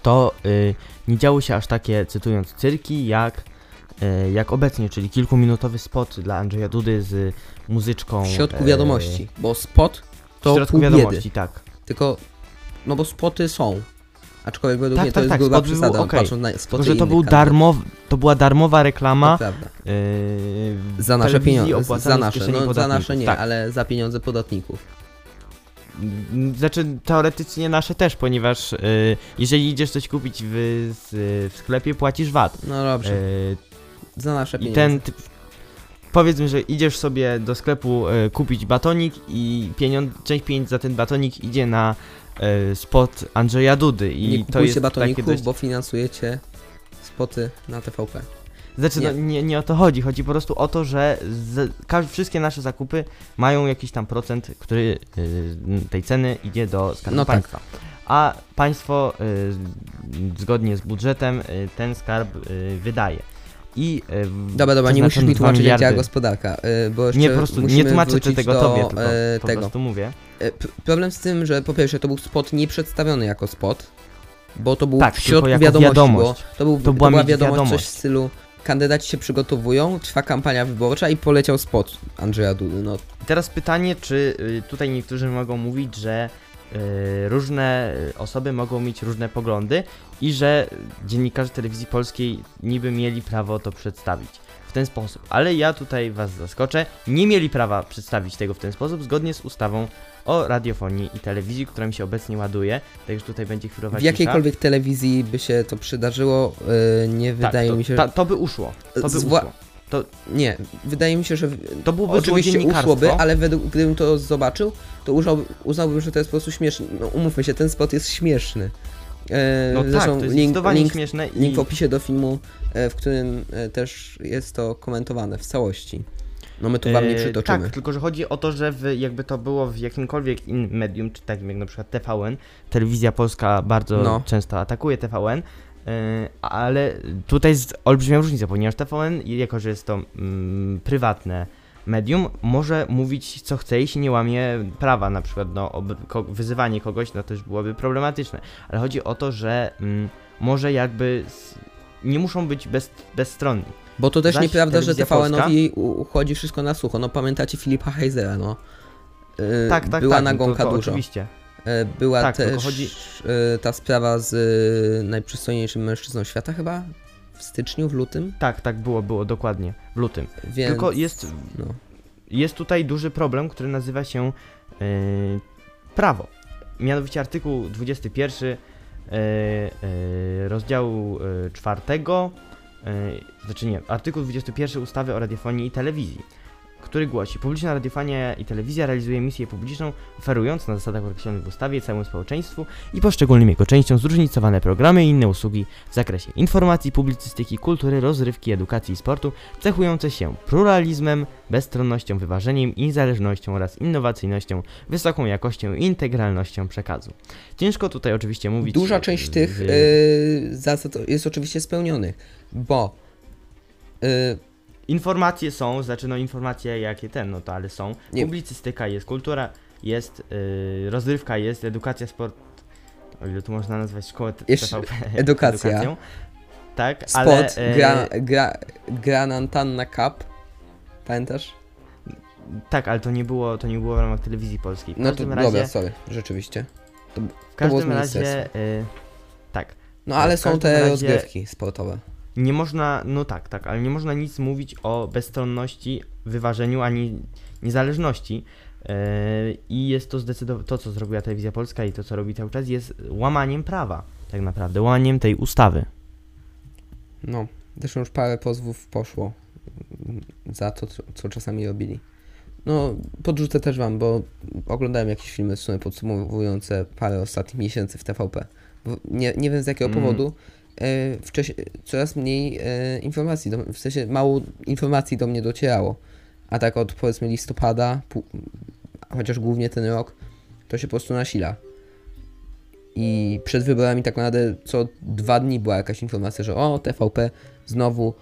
[SPEAKER 1] to y, nie działy się aż takie, cytując, cyrki jak, jak obecnie, czyli kilkuminutowy spot dla Andrzeja Dudy z muzyczką.
[SPEAKER 2] W środku
[SPEAKER 1] e,
[SPEAKER 2] wiadomości, bo spot
[SPEAKER 1] W
[SPEAKER 2] to
[SPEAKER 1] środku
[SPEAKER 2] pół
[SPEAKER 1] wiadomości, tak.
[SPEAKER 2] Tylko, no bo spoty są. Aczkolwiek według
[SPEAKER 1] Tak,
[SPEAKER 2] mnie to
[SPEAKER 1] tak,
[SPEAKER 2] jest
[SPEAKER 1] tak,
[SPEAKER 2] gruba przesada,
[SPEAKER 1] okej.
[SPEAKER 2] patrząc na spoty
[SPEAKER 1] że to był
[SPEAKER 2] kanałów.
[SPEAKER 1] darmow, to była darmowa reklama
[SPEAKER 2] prawda.
[SPEAKER 1] yy,
[SPEAKER 2] Za nasze pieniądze, za nasze, no za nasze nie,
[SPEAKER 1] tak.
[SPEAKER 2] ale za pieniądze podatników.
[SPEAKER 1] Mm, Znaczy teoretycznie nasze też, ponieważ y, jeżeli idziesz coś kupić w, z, w sklepie, płacisz VAT.
[SPEAKER 2] No dobrze,
[SPEAKER 1] Y,
[SPEAKER 2] za nasze
[SPEAKER 1] I
[SPEAKER 2] pieniądze.
[SPEAKER 1] ten typ, powiedzmy, że idziesz sobie do sklepu y, kupić batonik i pieniądz, część pieniędzy za ten batonik idzie na spot Andrzeja Dudy i
[SPEAKER 2] nie
[SPEAKER 1] to jest
[SPEAKER 2] batoników,
[SPEAKER 1] dość...
[SPEAKER 2] bo finansujecie spoty na TVP.
[SPEAKER 1] Znaczy,
[SPEAKER 2] nie.
[SPEAKER 1] No, nie, nie o to chodzi, chodzi po prostu o to, że z, wszystkie nasze zakupy mają jakiś tam procent, który y, tej ceny idzie do skarbu
[SPEAKER 2] No tak.
[SPEAKER 1] państwa. A państwo y, zgodnie z budżetem y, ten skarb y, wydaje. I y,
[SPEAKER 2] Dobra, dobra, nie musisz mi tłumaczyć jak działa
[SPEAKER 1] miliardy.
[SPEAKER 2] gospodarka, y, bo jeszcze
[SPEAKER 1] Nie, po prostu nie tłumaczę tego
[SPEAKER 2] do,
[SPEAKER 1] tobie, tylko
[SPEAKER 2] e,
[SPEAKER 1] po
[SPEAKER 2] tego.
[SPEAKER 1] prostu mówię.
[SPEAKER 2] E, Problem z tym, że po pierwsze to był spot nie przedstawiony jako spot, bo to był
[SPEAKER 1] Tak,
[SPEAKER 2] w środku wiadomości,
[SPEAKER 1] wiadomość.
[SPEAKER 2] bo to, był,
[SPEAKER 1] To
[SPEAKER 2] to,
[SPEAKER 1] była
[SPEAKER 2] była wiadomość,
[SPEAKER 1] wiadomość.
[SPEAKER 2] coś w stylu kandydaci się przygotowują, trwa kampania wyborcza i poleciał spot Andrzeja Dudy, no
[SPEAKER 1] Teraz pytanie, czy y, tutaj niektórzy mogą mówić, że y, różne y, osoby mogą mieć różne poglądy i że dziennikarze telewizji polskiej niby mieli prawo to przedstawić w ten sposób. Ale ja tutaj was zaskoczę, nie mieli prawa przedstawić tego w ten sposób zgodnie z ustawą o radiofonii i telewizji, która mi się obecnie ładuje, także tutaj będzie chwilowa
[SPEAKER 2] w
[SPEAKER 1] cisza.
[SPEAKER 2] jakiejkolwiek telewizji by się to przydarzyło, y, nie
[SPEAKER 1] tak,
[SPEAKER 2] wydaje
[SPEAKER 1] to,
[SPEAKER 2] mi się,
[SPEAKER 1] ta, to by uszło. To by uszło.
[SPEAKER 2] nie, wydaje mi się, że
[SPEAKER 1] To byłoby
[SPEAKER 2] Oczywiście uszłoby, ale według, gdybym to zobaczył, to uznałby, uznałbym, że to jest po prostu śmieszne. No umówmy się, ten spot jest śmieszny. E,
[SPEAKER 1] No tak,
[SPEAKER 2] zresztą
[SPEAKER 1] to jest
[SPEAKER 2] link, link,
[SPEAKER 1] śmieszne i...
[SPEAKER 2] link w opisie do filmu, e, w którym e, też jest to komentowane w całości. No my tu wam nie
[SPEAKER 1] E,
[SPEAKER 2] przytoczymy.
[SPEAKER 1] Tak, tylko że chodzi o to, że w, jakby to było w jakimkolwiek innym medium, czy takim jak na przykład TVN, telewizja polska bardzo
[SPEAKER 2] No.
[SPEAKER 1] często atakuje TVN, e, ale tutaj jest olbrzymia różnica, ponieważ TVN, jako że jest to mm, prywatne medium, może mówić co chce, jeśli nie łamie prawa, na przykład no, ko, wyzywanie kogoś, no też byłoby problematyczne, ale chodzi o to, że mm, może jakby nie muszą być bez, bezstronni.
[SPEAKER 2] Bo to też
[SPEAKER 1] zaś
[SPEAKER 2] nieprawda, że TVN-owi uchodzi wszystko na sucho. No pamiętacie Filipa Heizera, no. E,
[SPEAKER 1] Tak, tak,
[SPEAKER 2] Była
[SPEAKER 1] tak,
[SPEAKER 2] nagonka
[SPEAKER 1] to, to
[SPEAKER 2] dużo.
[SPEAKER 1] Oczywiście.
[SPEAKER 2] E, Była
[SPEAKER 1] Tak,
[SPEAKER 2] też
[SPEAKER 1] chodzi-
[SPEAKER 2] e, ta sprawa z e, najprzystojniejszym mężczyzną świata chyba? W styczniu, w lutym?
[SPEAKER 1] Tak, tak było, było dokładnie w lutym.
[SPEAKER 2] Więc...
[SPEAKER 1] Tylko jest,
[SPEAKER 2] No.
[SPEAKER 1] jest tutaj duży problem, który nazywa się yy, prawo. Mianowicie artykuł 21 yy, yy, rozdziału yy, 4, yy, znaczy nie, artykuł 21 ustawy o radiofonii i telewizji, który głosi: Publiczna radiofonia i telewizja realizuje misję publiczną, oferując na zasadach określonych w ustawie całemu społeczeństwu i poszczególnym jego częściom zróżnicowane programy i inne usługi w zakresie informacji, publicystyki, kultury, rozrywki, edukacji i sportu, cechujące się pluralizmem, bezstronnością, wyważeniem i niezależnością oraz innowacyjnością, wysoką jakością i integralnością przekazu. Ciężko tutaj oczywiście mówić.
[SPEAKER 2] Duża
[SPEAKER 1] e,
[SPEAKER 2] część tych
[SPEAKER 1] w-
[SPEAKER 2] y, zasad jest oczywiście spełnionych, bo y,
[SPEAKER 1] Informacje są, znaczy no informacje jakie ten, no to ale są.
[SPEAKER 2] Nie.
[SPEAKER 1] Publicystyka jest, kultura jest, yy, rozrywka jest, edukacja, sport. O ile tu można nazwać szkołę
[SPEAKER 2] Jeszcze
[SPEAKER 1] TVP [laughs]
[SPEAKER 2] edukacja.
[SPEAKER 1] edukacją. Tak,
[SPEAKER 2] spot
[SPEAKER 1] ale. e,
[SPEAKER 2] gra, gra, Granantanna Cup, pamiętasz?
[SPEAKER 1] Tak, ale to nie było, to nie było w ramach telewizji polskiej. W
[SPEAKER 2] No to
[SPEAKER 1] razie,
[SPEAKER 2] dobra, sorry, rzeczywiście.
[SPEAKER 1] w
[SPEAKER 2] było
[SPEAKER 1] każdym razie, yy, tak.
[SPEAKER 2] No ale
[SPEAKER 1] w
[SPEAKER 2] są te
[SPEAKER 1] razie-
[SPEAKER 2] rozgrywki sportowe.
[SPEAKER 1] Nie można, no tak, tak, ale nie można nic mówić o bezstronności, wyważeniu ani niezależności E, I jest to zdecydowanie to, co zrobiła telewizja polska i to, co robi cały czas, jest łamaniem prawa, tak naprawdę, łamaniem tej ustawy.
[SPEAKER 2] No, zresztą już parę pozwów poszło za to, co, co czasami robili. No, podrzucę też wam, bo oglądałem jakieś filmy w sumie podsumowujące parę ostatnich miesięcy w TVP. Nie, nie wiem z jakiego
[SPEAKER 1] Mm.
[SPEAKER 2] powodu. E, wcześniej coraz mniej e, informacji, do, w sensie mało informacji do mnie docierało. A tak od powiedzmy listopada, chociaż głównie ten rok, to się po prostu nasila. I przed wyborami tak naprawdę co dwa dni była jakaś informacja, że o, TVP znowu,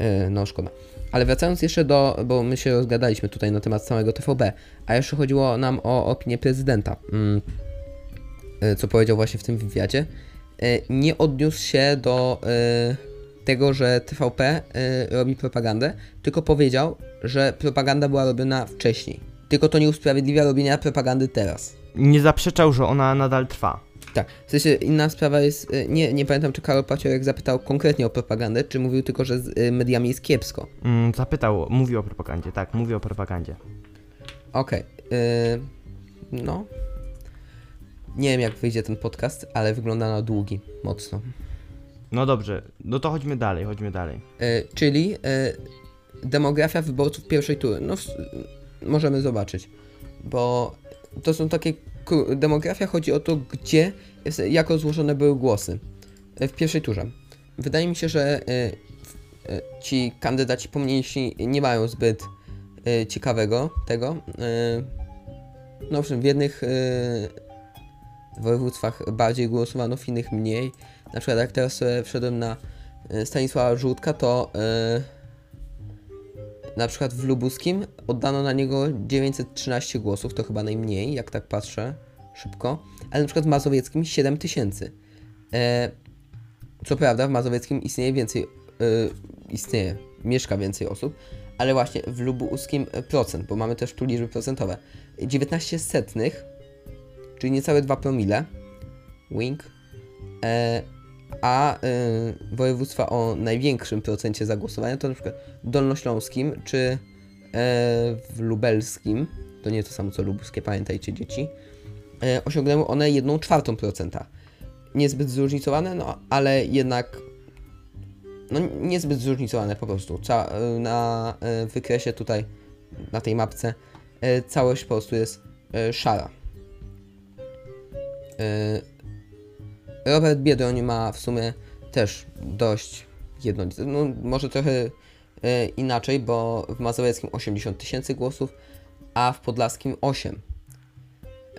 [SPEAKER 2] yy, no szkoda. Ale wracając jeszcze do, bo my się rozgadaliśmy tutaj na temat samego TVP, a jeszcze chodziło nam o opinię prezydenta, mm, co powiedział właśnie w tym wywiadzie. Yy, nie odniósł się do yy, tego, że TVP yy, robi propagandę, tylko powiedział, że propaganda była robiona wcześniej. Tylko to nie usprawiedliwia robienia propagandy teraz.
[SPEAKER 1] Nie zaprzeczał, że ona nadal trwa.
[SPEAKER 2] Tak, w sensie inna sprawa jest, nie, nie pamiętam czy Karol Paciorek zapytał konkretnie o propagandę, czy mówił tylko, że z mediami jest kiepsko.
[SPEAKER 1] Mm, zapytał, mówi o propagandzie, tak, mówi o propagandzie.
[SPEAKER 2] Okej, y, no. Nie wiem jak wyjdzie ten podcast, ale wygląda na długi, mocno.
[SPEAKER 1] No dobrze, no to chodźmy dalej, chodźmy dalej.
[SPEAKER 2] Y, czyli y, demografia wyborców pierwszej tury. No, w, możemy zobaczyć, bo to są takie. Demografia chodzi o to, gdzie, jest- jak rozłożone były głosy y, w pierwszej turze. Wydaje mi się, że ci kandydaci pomniejsi nie mają zbyt ciekawego tego. No, owszem, w jednych województwach bardziej głosowano, w innych mniej. Na przykład, jak teraz sobie wszedłem na y, Stanisława Żółtka, to y, na przykład w Lubuskim oddano na niego 913 głosów, to chyba najmniej, jak tak patrzę szybko, ale na przykład w Mazowieckim 7000. E, co prawda w Mazowieckim istnieje więcej, y, istnieje, mieszka więcej osób, ale właśnie w Lubuskim e, procent, bo mamy też tu liczby procentowe. 19 setnych, czyli niecałe 2 promile, wink, e, a y, województwa o największym procencie zagłosowania to na przykład Dolnośląskim czy e, w Lubelskim, to nie to samo co lubuskie, pamiętajcie dzieci, e, osiągnęły one 1 czwartą procenta. Niezbyt zróżnicowane, no ale jednak no niezbyt zróżnicowane po prostu. Ca- e, na e, wykresie tutaj, na tej mapce, e, całość po prostu jest e, szara. E, Robert Biedroń ma w sumie też dość jednolite. No, może trochę e, inaczej, bo w Mazowieckim 80 tysięcy głosów, a w Podlaskim 8.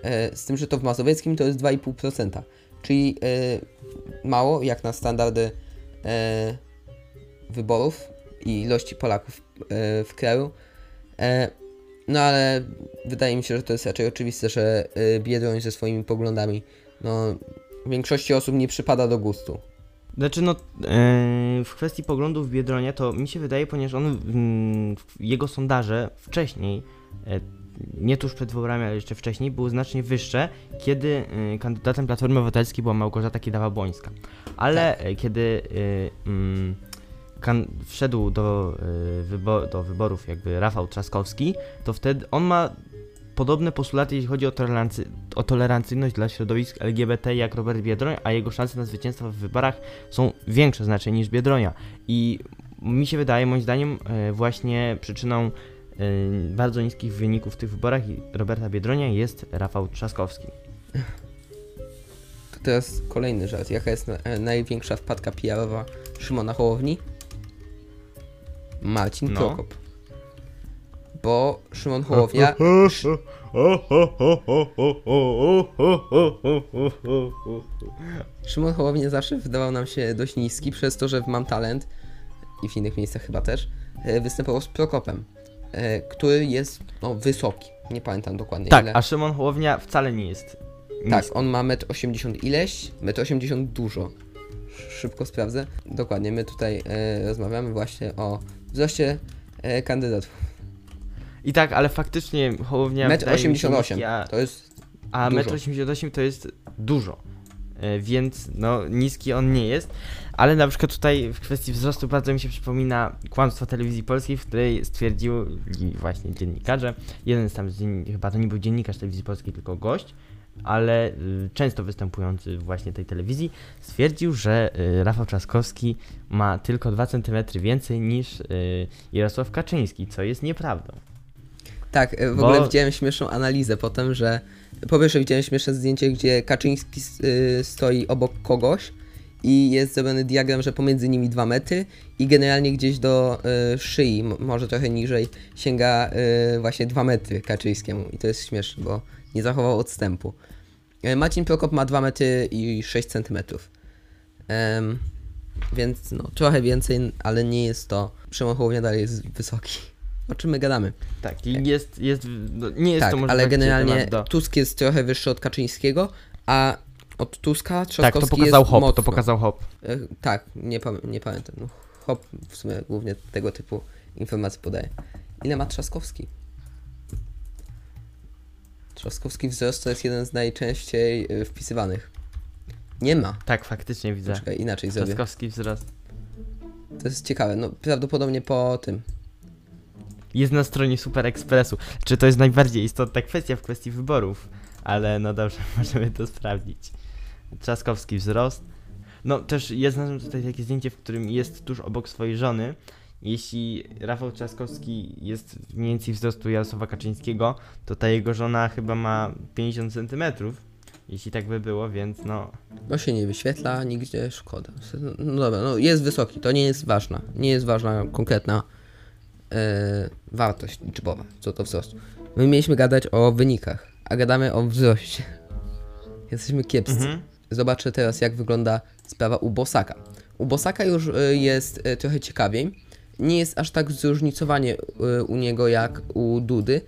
[SPEAKER 2] E, z tym, że to w Mazowieckim to jest 2,5%, czyli mało jak na standardy wyborów i ilości Polaków w kraju. No ale wydaje mi się, że to jest raczej oczywiste, że e, Biedroń ze swoimi poglądami no, większości osób nie przypada do gustu.
[SPEAKER 1] Znaczy, no, e, w kwestii poglądów Biedronia, to mi się wydaje, ponieważ on, w- jego sondaże wcześniej, e, nie tuż przed wyborami, ale jeszcze wcześniej, były znacznie wyższe, kiedy e, kandydatem Platformy Obywatelskiej była Małgorzata Kidawa-Błońska. Ale e, kiedy mm, kan- wszedł do, wybo- do wyborów jakby Rafał Trzaskowski, to wtedy on ma podobne postulaty, jeśli chodzi o, tolerancy- o tolerancyjność dla środowisk LGBT jak Robert Biedroń, a jego szanse na zwycięstwo w wyborach są większe znacznie niż Biedronia. I mi się wydaje, moim zdaniem, e, właśnie przyczyną e, bardzo niskich wyników w tych wyborach Roberta Biedronia jest Rafał Trzaskowski.
[SPEAKER 2] To teraz kolejny żart. Jaka jest e, największa wpadka PR-owa Szymona Hołowni? Marcin
[SPEAKER 1] No.
[SPEAKER 2] Prokop. Bo Szymon Hołownia... Szymon Hołownia zawsze wydawał nam się dość niski, przez to, że w Mam Talent i w innych miejscach chyba też e, występował z Prokopem, e, który jest no, wysoki. Nie pamiętam dokładnie
[SPEAKER 1] Tak,
[SPEAKER 2] ile.
[SPEAKER 1] a Szymon Hołownia wcale nie jest.
[SPEAKER 2] Tak, on ma 1,80 m ileś, 1,80 m dużo. Sz- Szybko sprawdzę. Dokładnie, my tutaj e, rozmawiamy właśnie o wzroście e, kandydatów.
[SPEAKER 1] I tak, ale faktycznie Hołownia wydaje mi się
[SPEAKER 2] 1,88
[SPEAKER 1] niski, a,
[SPEAKER 2] m, to jest
[SPEAKER 1] a
[SPEAKER 2] dużo.
[SPEAKER 1] 1,88 m to jest dużo. e, więc no niski on nie jest. Ale na przykład tutaj w kwestii wzrostu bardzo mi się przypomina kłamstwo telewizji polskiej, w której stwierdził właśnie dziennikarze, jeden z tam, z chyba to nie był dziennikarz telewizji polskiej, tylko gość, ale y, często występujący właśnie tej telewizji, stwierdził, że y, Rafał Trzaskowski ma tylko 2 cm więcej niż y, Jarosław Kaczyński, co jest nieprawdą.
[SPEAKER 2] Tak, w
[SPEAKER 1] Bo-
[SPEAKER 2] ogóle widziałem śmieszną analizę potem, że po pierwsze widziałem śmieszne zdjęcie, gdzie Kaczyński stoi obok kogoś i jest zrobiony diagram, że pomiędzy nimi 2 metry i generalnie gdzieś do y, szyi, może trochę niżej, sięga y, właśnie 2 metry Kaczyńskiemu i to jest śmieszne, bo nie zachował odstępu. E, Marcin Prokop ma 2 metry i 6 centymetrów. Em, więc no, trochę więcej, ale nie jest to. Szymon Hołownia dalej jest wysoki. O czym my gadamy?
[SPEAKER 1] Tak, jest, jest no, nie jest
[SPEAKER 2] tak,
[SPEAKER 1] to może
[SPEAKER 2] ale generalnie
[SPEAKER 1] do...
[SPEAKER 2] Tusk jest trochę wyższy od Kaczyńskiego, a od Tuska
[SPEAKER 1] Tak,
[SPEAKER 2] Trzaskowski
[SPEAKER 1] to pokazał
[SPEAKER 2] jest
[SPEAKER 1] Hop,
[SPEAKER 2] mocno.
[SPEAKER 1] to pokazał Hop.
[SPEAKER 2] E, Tak, nie, pamię- nie pamiętam. No, Hop w sumie głównie tego typu informacje podaje. Ile ma Trzaskowski? Trzaskowski wzrost to jest jeden z najczęściej y, wpisywanych. Nie ma.
[SPEAKER 1] Tak, faktycznie widzę.
[SPEAKER 2] Czekaj, inaczej zrobię.
[SPEAKER 1] Trzaskowski wzrost.
[SPEAKER 2] To jest ciekawe. No prawdopodobnie po tym.
[SPEAKER 1] Jest na stronie Super Expressu. Czy to jest najbardziej istotna kwestia w kwestii wyborów? Ale no dobrze, [laughs] możemy to sprawdzić. Trzaskowski wzrost. No też jest na tutaj takie zdjęcie, w którym jest tuż obok swojej żony. Jeśli Rafał Trzaskowski jest mniej więcej wzrostu Jarosława Kaczyńskiego, to ta jego żona chyba ma 50 cm. Jeśli tak by było, więc no.
[SPEAKER 2] No się nie wyświetla nigdzie, szkoda. No dobra, no jest wysoki, to nie jest ważna. Nie jest ważna konkretna e, wartość liczbowa, co to wzrostu. My mieliśmy gadać o wynikach, a gadamy o wzroście. [laughs] Jesteśmy kiepscy.
[SPEAKER 1] Mhm.
[SPEAKER 2] Zobaczę teraz, jak wygląda sprawa u Bosaka. U Bosaka już e, jest e, trochę ciekawiej. Nie jest aż tak zróżnicowanie e, u niego jak u Dudy,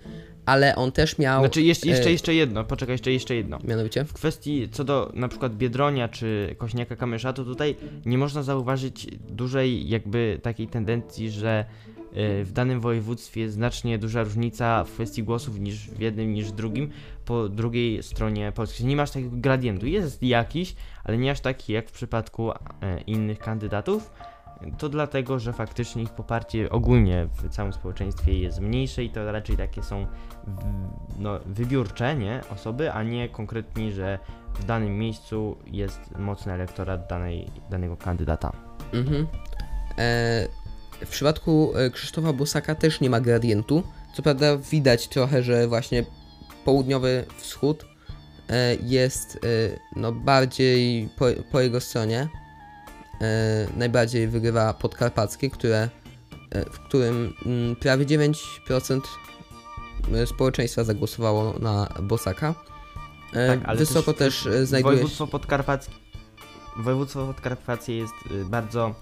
[SPEAKER 2] ale on też miał.
[SPEAKER 1] Znaczy jeszcze, jeszcze,
[SPEAKER 2] e,
[SPEAKER 1] jeszcze jedno, poczekaj, jeszcze, jeszcze jedno.
[SPEAKER 2] Mianowicie?
[SPEAKER 1] W kwestii co do na przykład Biedronia czy Kośniaka Kamysza, to tutaj nie można zauważyć dużej jakby takiej tendencji, że y, w danym województwie jest znacznie duża różnica w kwestii głosów niż w jednym, niż w drugim, po drugiej stronie Polski. Nie masz takiego gradientu. Jest jakiś, ale nie aż taki jak w przypadku e, innych kandydatów. To dlatego, że faktycznie ich poparcie ogólnie w całym społeczeństwie jest mniejsze i to raczej takie są no, wybiórcze, nie? Osoby, a nie konkretnie, że w danym miejscu jest mocny elektorat danej, danego kandydata.
[SPEAKER 2] Mhm. E, w przypadku e, Krzysztofa Bosaka też nie ma gradientu. Co prawda widać trochę, że właśnie południowy wschód e, jest e, no, bardziej po, po jego stronie. E, najbardziej wygrywa podkarpackie, które, e, w którym mm, prawie 9% społeczeństwa zagłosowało na Bosaka. E,
[SPEAKER 1] Tak, ale
[SPEAKER 2] wysoko
[SPEAKER 1] też-
[SPEAKER 2] też, e, znajduje się...
[SPEAKER 1] Województwo podkarpackie, województwo podkarpackie jest bardzo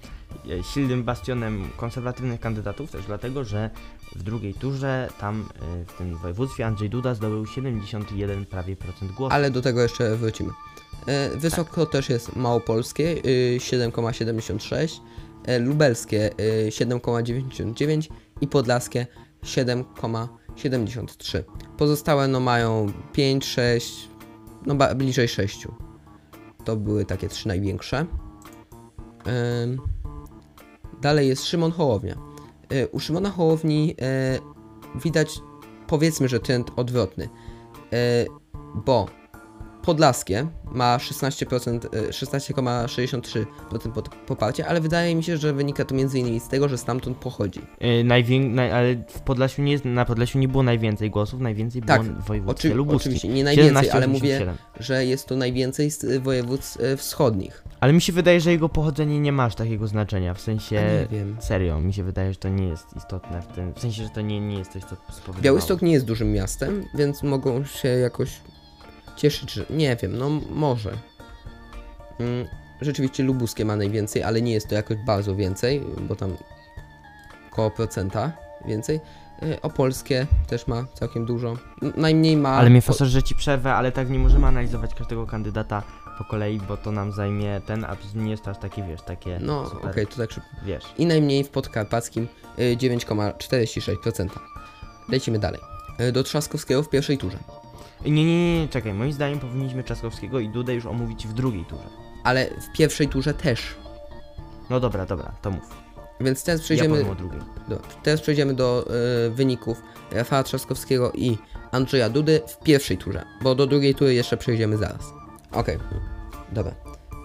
[SPEAKER 1] silnym bastionem konserwatywnych kandydatów, też dlatego, że w drugiej turze tam w tym województwie Andrzej Duda zdobył 71 prawie procent głosów.
[SPEAKER 2] Ale do tego jeszcze wrócimy. E, Wysoko też jest małopolskie y, 7,76, e, lubelskie y, 7,99 i podlaskie 7,73. Pozostałe no mają 5, 6, no bliżej 6. To były takie trzy największe. Dalej jest Szymon Hołownia. E, U Szymona Hołowni widać powiedzmy, że trend odwrotny. Bo Podlaskie ma 16%, e, 16,63% pod- poparcia, ale wydaje mi się, że wynika to m.in. z tego, że stamtąd pochodzi.
[SPEAKER 1] Y, najwię- naj- ale w Podlasiu nie na Podlasiu nie było najwięcej głosów, najwięcej
[SPEAKER 2] Tak,
[SPEAKER 1] było w województwie
[SPEAKER 2] Oczy,
[SPEAKER 1] lubuskim.
[SPEAKER 2] oczywiście, nie najwięcej, ale
[SPEAKER 1] 17,87.
[SPEAKER 2] mówię, że jest to najwięcej z e, województw e, wschodnich.
[SPEAKER 1] Ale mi się wydaje, że jego pochodzenie nie ma aż takiego znaczenia, w sensie...
[SPEAKER 2] A nie wiem.
[SPEAKER 1] Serio, mi się wydaje, że to nie jest istotne w tym, w sensie, że to nie, nie jest coś, co spowodowało.
[SPEAKER 2] Białystok nie jest dużym miastem, więc mogą się jakoś cieszyć, że nie wiem, no może. Mm, Rzeczywiście lubuskie ma najwięcej, ale nie jest to jakoś bardzo więcej, bo tam koło procenta więcej. E, Opolskie też ma całkiem dużo. Najmniej ma.
[SPEAKER 1] Ale mnie fasorze, że ci przerwę, ale tak nie możemy analizować każdego kandydata po kolei, bo to nam zajmie ten, a nie jest to aż takie, wiesz, takie
[SPEAKER 2] No, okej,
[SPEAKER 1] super,
[SPEAKER 2] to tak szybko.
[SPEAKER 1] wiesz.
[SPEAKER 2] I najmniej w podkarpackim y, 9,46%. Lecimy dalej. Y, Do Trzaskowskiego w pierwszej turze.
[SPEAKER 1] Nie, nie, nie, nie, czekaj, moim zdaniem powinniśmy Trzaskowskiego i Dudę już omówić w drugiej turze.
[SPEAKER 2] Ale w pierwszej turze też.
[SPEAKER 1] No dobra, dobra, to mów.
[SPEAKER 2] Więc teraz
[SPEAKER 1] Ja
[SPEAKER 2] przejdziemy,
[SPEAKER 1] o drugiej.
[SPEAKER 2] do, teraz przejdziemy do y, wyników Rafała Trzaskowskiego i Andrzeja Dudy w pierwszej turze, bo do drugiej tury jeszcze przejdziemy zaraz. Okej, dobra.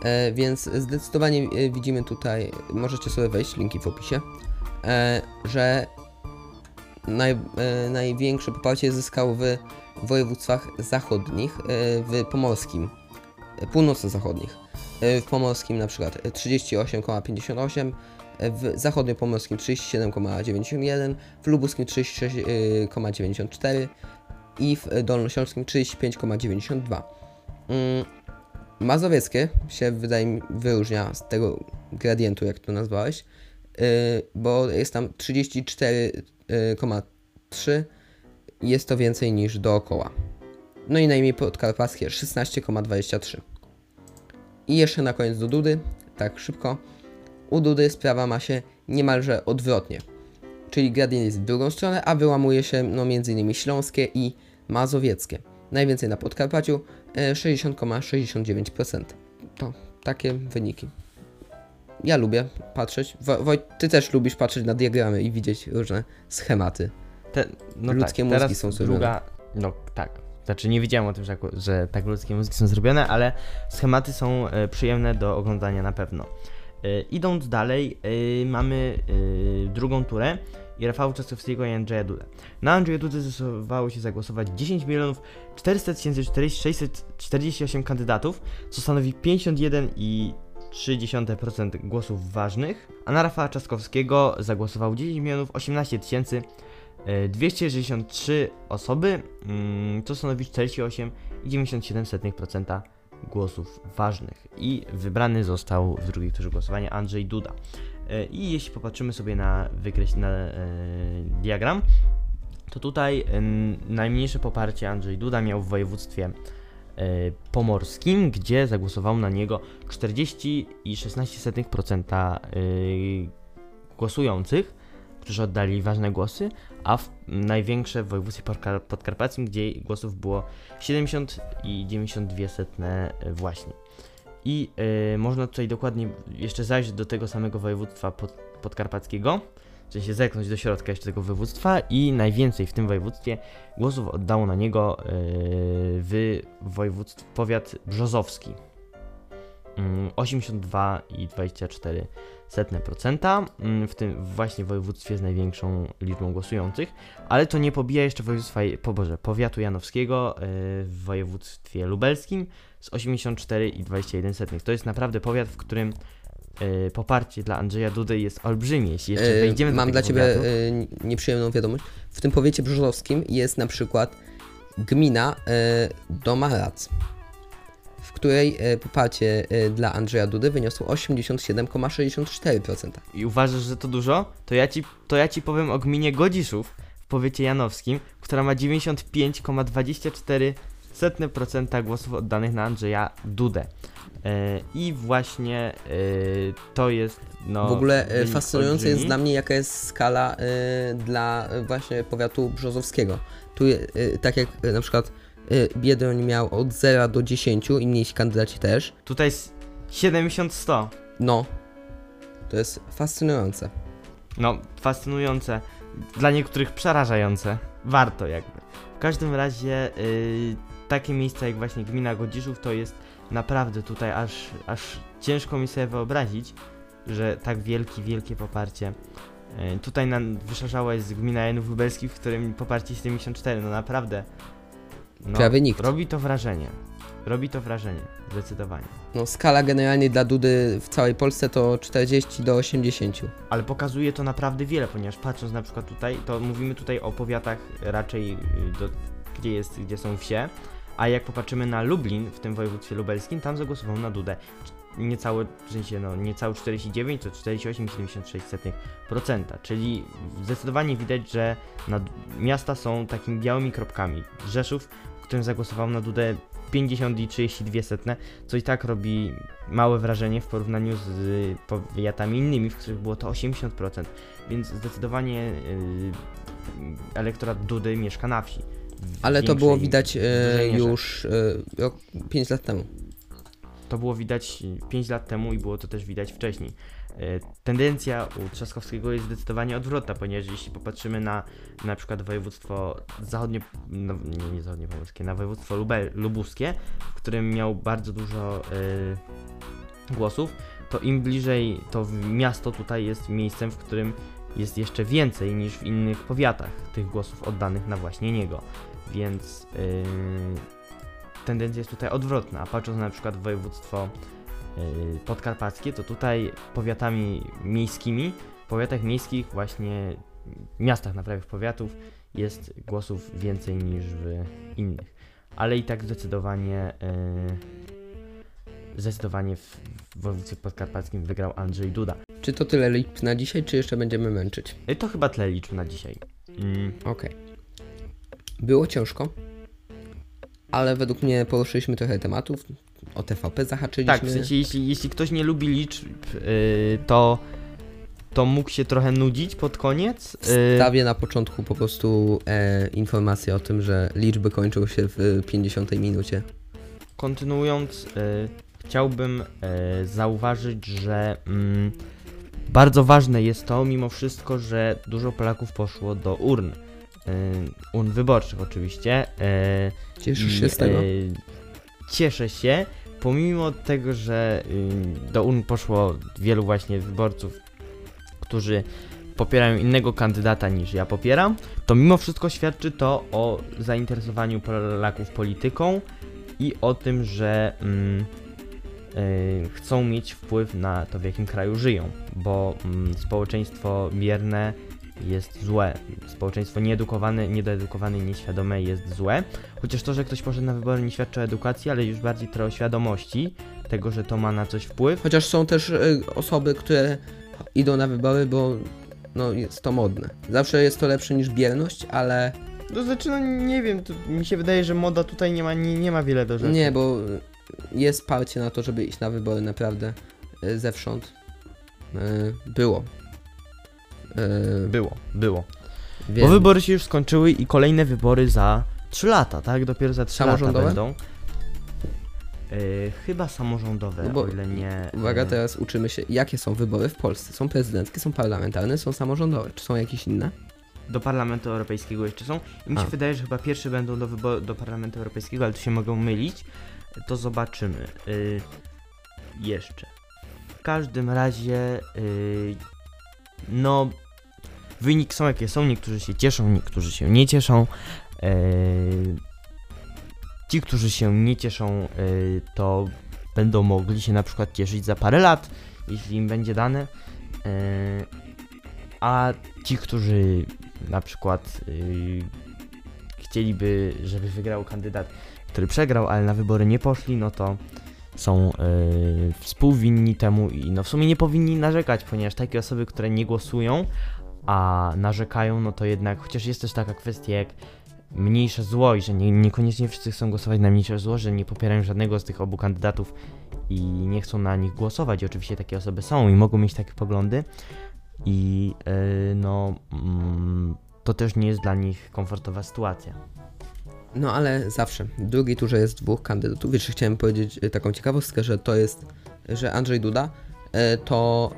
[SPEAKER 2] E, więc zdecydowanie e, widzimy tutaj, możecie sobie wejść, linki w opisie, e, że naj, e, największe poparcie zyskał w województwach zachodnich, e, w pomorskim, e, północno-zachodnich. E, w pomorskim na przykład e, 38,58, e, w zachodniopomorskim 37,91, w lubuskim 36,94 i w dolnośląskim 35,92. Mm, Mazowieckie się wydaje mi wyróżnia z tego gradientu, jak to nazwałeś, bo jest tam 34,3 jest to więcej niż dookoła. No i najmniej podkarpackie 16,23. I jeszcze na koniec do Dudy, tak szybko. U Dudy sprawa ma się niemalże odwrotnie. Czyli gradient jest w drugą stronę, a wyłamuje się no, m.in. śląskie i mazowieckie. Najwięcej na Podkarpaciu e, 60,69%. To takie wyniki. Ja lubię patrzeć. Ty też lubisz patrzeć na diagramy i widzieć różne schematy.
[SPEAKER 1] Te, no
[SPEAKER 2] Ludzkie
[SPEAKER 1] tak,
[SPEAKER 2] mózgi
[SPEAKER 1] teraz
[SPEAKER 2] są zrobione.
[SPEAKER 1] druga, No tak. Znaczy nie wiedziałem o tym, że, że tak ludzkie mózgi są zrobione, ale schematy są e, przyjemne do oglądania na pewno. E, idąc dalej, e, mamy drugą turę i Trzaskowskiego i Andrzeja Dudę. Na Andrzeja Dudę zdecydowało się zagłosować 10 milionów 400 648 kandydatów, co stanowi 51,3% głosów ważnych, a na Rafała Trzaskowskiego zagłosowało 10 milionów 18 tysięcy e, 263 osoby, mm, co stanowi 48,97% głosów ważnych. I wybrany został w drugiej turze głosowania Andrzej Duda. E, I jeśli popatrzymy sobie na wykreś na e, diagram, to tutaj najmniejsze poparcie Andrzej Duda miał w województwie e, pomorskim, gdzie zagłosowało na niego 40,16% e, głosujących, którzy oddali ważne głosy, a w największe w województwie podkar- podkarpackim, gdzie głosów było 70,92 setne e, właśnie. I e, można tutaj dokładnie jeszcze zajrzeć do tego samego województwa pod, podkarpackiego, w sensie zerknąć do środka jeszcze tego województwa i najwięcej w tym województwie głosów oddało na niego e, w województwie powiat brzozowski. Mm, 82,24 setne procenta mm, w tym właśnie województwie z największą liczbą głosujących, ale to nie pobija jeszcze województwa, po Boże, powiatu janowskiego e, w województwie lubelskim z 84,21 setnych. To jest naprawdę powiat, w którym e, poparcie dla Andrzeja Dudy jest olbrzymie. Jeśli jeszcze
[SPEAKER 2] E,
[SPEAKER 1] wejdziemy do
[SPEAKER 2] Mam dla Ciebie
[SPEAKER 1] powiatu.
[SPEAKER 2] nieprzyjemną wiadomość. W tym powiecie brzozowskim jest na przykład gmina e, Domarac, której e, poparcie e, dla Andrzeja Dudy wyniosło 87,64%.
[SPEAKER 1] I uważasz, że to dużo? To ja ci, to ja ci powiem o gminie Godziszów w powiecie janowskim, która ma 95,24 setne procenta głosów oddanych na Andrzeja Dudę. E, I właśnie to jest no,
[SPEAKER 2] w ogóle fascynujące jest
[SPEAKER 1] olbrzymi.
[SPEAKER 2] dla mnie, jaka jest skala dla właśnie powiatu brzozowskiego. Tu, tak jak na przykład Biedroń miał od 0 do 10, inni kandydaci też.
[SPEAKER 1] Tutaj jest 70-100.
[SPEAKER 2] No, to jest fascynujące.
[SPEAKER 1] No, fascynujące. Dla niektórych przerażające. Warto jakby. W każdym razie y, takie miejsca jak właśnie gmina Godziszów to jest naprawdę tutaj aż, aż ciężko mi sobie wyobrazić, że tak wielkie, wielkie poparcie. Y, tutaj na, wyszarzała jest gmina Janów Lubelskich, w którym poparcie 74. No naprawdę. No,
[SPEAKER 2] Prawie nikt.
[SPEAKER 1] Robi to wrażenie. Robi to wrażenie. Zdecydowanie.
[SPEAKER 2] No, skala generalnie dla Dudy w całej Polsce to 40 do 80.
[SPEAKER 1] Ale pokazuje to naprawdę wiele, ponieważ patrząc na przykład tutaj, to mówimy tutaj o powiatach raczej, y, do, gdzie, jest, gdzie są wsie, a jak popatrzymy na Lublin w tym województwie lubelskim, tam zagłosował na Dudę. Niecałe, w sensie no, niecałe 49 to 48,76%, czyli zdecydowanie widać, że na, miasta są takimi białymi kropkami. Rzeszów, którym zagłosował na Dudę 50 i 32 setne, co i tak robi małe wrażenie w porównaniu z y, powiatami innymi, w których było to 80%, więc zdecydowanie y, elektorat Dudy mieszka na wsi.
[SPEAKER 2] Ale to było widać e,
[SPEAKER 1] mierze.
[SPEAKER 2] już e, rok, 5 lat temu.
[SPEAKER 1] To było widać 5 lat temu i było to też widać wcześniej. E, Tendencja u Trzaskowskiego jest zdecydowanie odwrotna, ponieważ jeśli popatrzymy na na przykład województwo zachodnie, no, nie, nie zachodnie pomorskie, na województwo lubuskie, w którym miał bardzo dużo e, głosów, to im bliżej to miasto tutaj jest miejscem, w którym jest jeszcze więcej niż w innych powiatach tych głosów oddanych na właśnie niego. Więc e, tendencja jest tutaj odwrotna. A patrząc na przykład województwo y, podkarpackie, to tutaj powiatami miejskimi, w powiatach miejskich właśnie miastach na prawie powiatów jest głosów więcej niż w innych. Ale i tak zdecydowanie y, zdecydowanie w, w województwie podkarpackim wygrał Andrzej Duda.
[SPEAKER 2] Czy to tyle liczb na dzisiaj, czy jeszcze będziemy męczyć?
[SPEAKER 1] Y, To chyba tyle liczb na dzisiaj. Mm,
[SPEAKER 2] Okej. Było ciężko, ale według mnie poruszyliśmy trochę tematów. O TVP zahaczyliśmy.
[SPEAKER 1] Tak, w sensie jeśli, jeśli ktoś nie lubi liczb, y, to, to mógł się trochę nudzić pod koniec. Y,
[SPEAKER 2] Wstawię na początku po prostu e, informację o tym, że liczby kończą się w 50 minucie.
[SPEAKER 1] Kontynuując, y, chciałbym y, zauważyć, że mm, bardzo ważne jest to, mimo wszystko, że dużo Polaków poszło do urn. Y, urn wyborczych oczywiście. y,
[SPEAKER 2] Cieszysz
[SPEAKER 1] i,
[SPEAKER 2] się z tego?
[SPEAKER 1] y, cieszę się, pomimo tego, że y, do urn poszło wielu właśnie wyborców, którzy popierają innego kandydata niż ja popieram, to mimo wszystko świadczy to o zainteresowaniu Polaków polityką i o tym, że mm, y, chcą mieć wpływ na to, w jakim kraju żyją, bo mm, społeczeństwo bierne jest złe, społeczeństwo nieedukowane, niedoedukowane i nieświadome jest złe, chociaż to, że ktoś poszedł na wybory nie świadczy o edukacji, ale już bardziej trochę o świadomości tego, że to ma na coś wpływ.
[SPEAKER 2] Chociaż są też e, osoby, które idą na wybory, bo no, jest to modne. Zawsze jest to lepsze niż bierność, ale
[SPEAKER 1] To znaczy, no nie wiem, to mi się wydaje, że moda tutaj nie ma, nie, nie ma wiele do rzeczy.
[SPEAKER 2] nie, bo jest parcie na to, żeby iść na wybory naprawdę e, zewsząd. E, Było. E,
[SPEAKER 1] Było, było. Bo
[SPEAKER 2] Wiem.
[SPEAKER 1] wybory się już skończyły i kolejne wybory za 3 lata, tak? Dopiero za 3 lata będą. Yy, chyba samorządowe,
[SPEAKER 2] No bo-
[SPEAKER 1] o ile nie.
[SPEAKER 2] Uwaga,
[SPEAKER 1] yy,
[SPEAKER 2] teraz uczymy się, jakie są wybory w Polsce. Są prezydenckie, są parlamentarne, są samorządowe. Czy są jakieś inne?
[SPEAKER 1] Do Parlamentu Europejskiego jeszcze są. I mi się
[SPEAKER 2] A.
[SPEAKER 1] wydaje, że chyba pierwsze będą do, wybo- do Parlamentu Europejskiego, ale tu się mogą mylić. To zobaczymy. Yy, jeszcze. W każdym razie, yy, no, wyniki są jakie są. Niektórzy się cieszą, niektórzy się nie cieszą. Yy, ci, którzy się nie cieszą, yy, to będą mogli się na przykład cieszyć za parę lat, jeśli im będzie dane. Yy, a ci, którzy na przykład yy, chcieliby, żeby wygrał kandydat, który przegrał, ale na wybory nie poszli, no to są yy, współwinni temu i no w sumie nie powinni narzekać, ponieważ takie osoby, które nie głosują, a narzekają, no to jednak, chociaż jest też taka kwestia jak mniejsze zło i że nie, niekoniecznie wszyscy chcą głosować na mniejsze zło, że nie popierają żadnego z tych obu kandydatów i nie chcą na nich głosować. I oczywiście takie osoby są i mogą mieć takie poglądy i yy, no mm, to też nie jest dla nich komfortowa sytuacja.
[SPEAKER 2] No ale zawsze. W drugiej turze jest dwóch kandydatów. Jeszcze chciałem powiedzieć e, taką ciekawostkę, że to jest, że Andrzej Duda e, to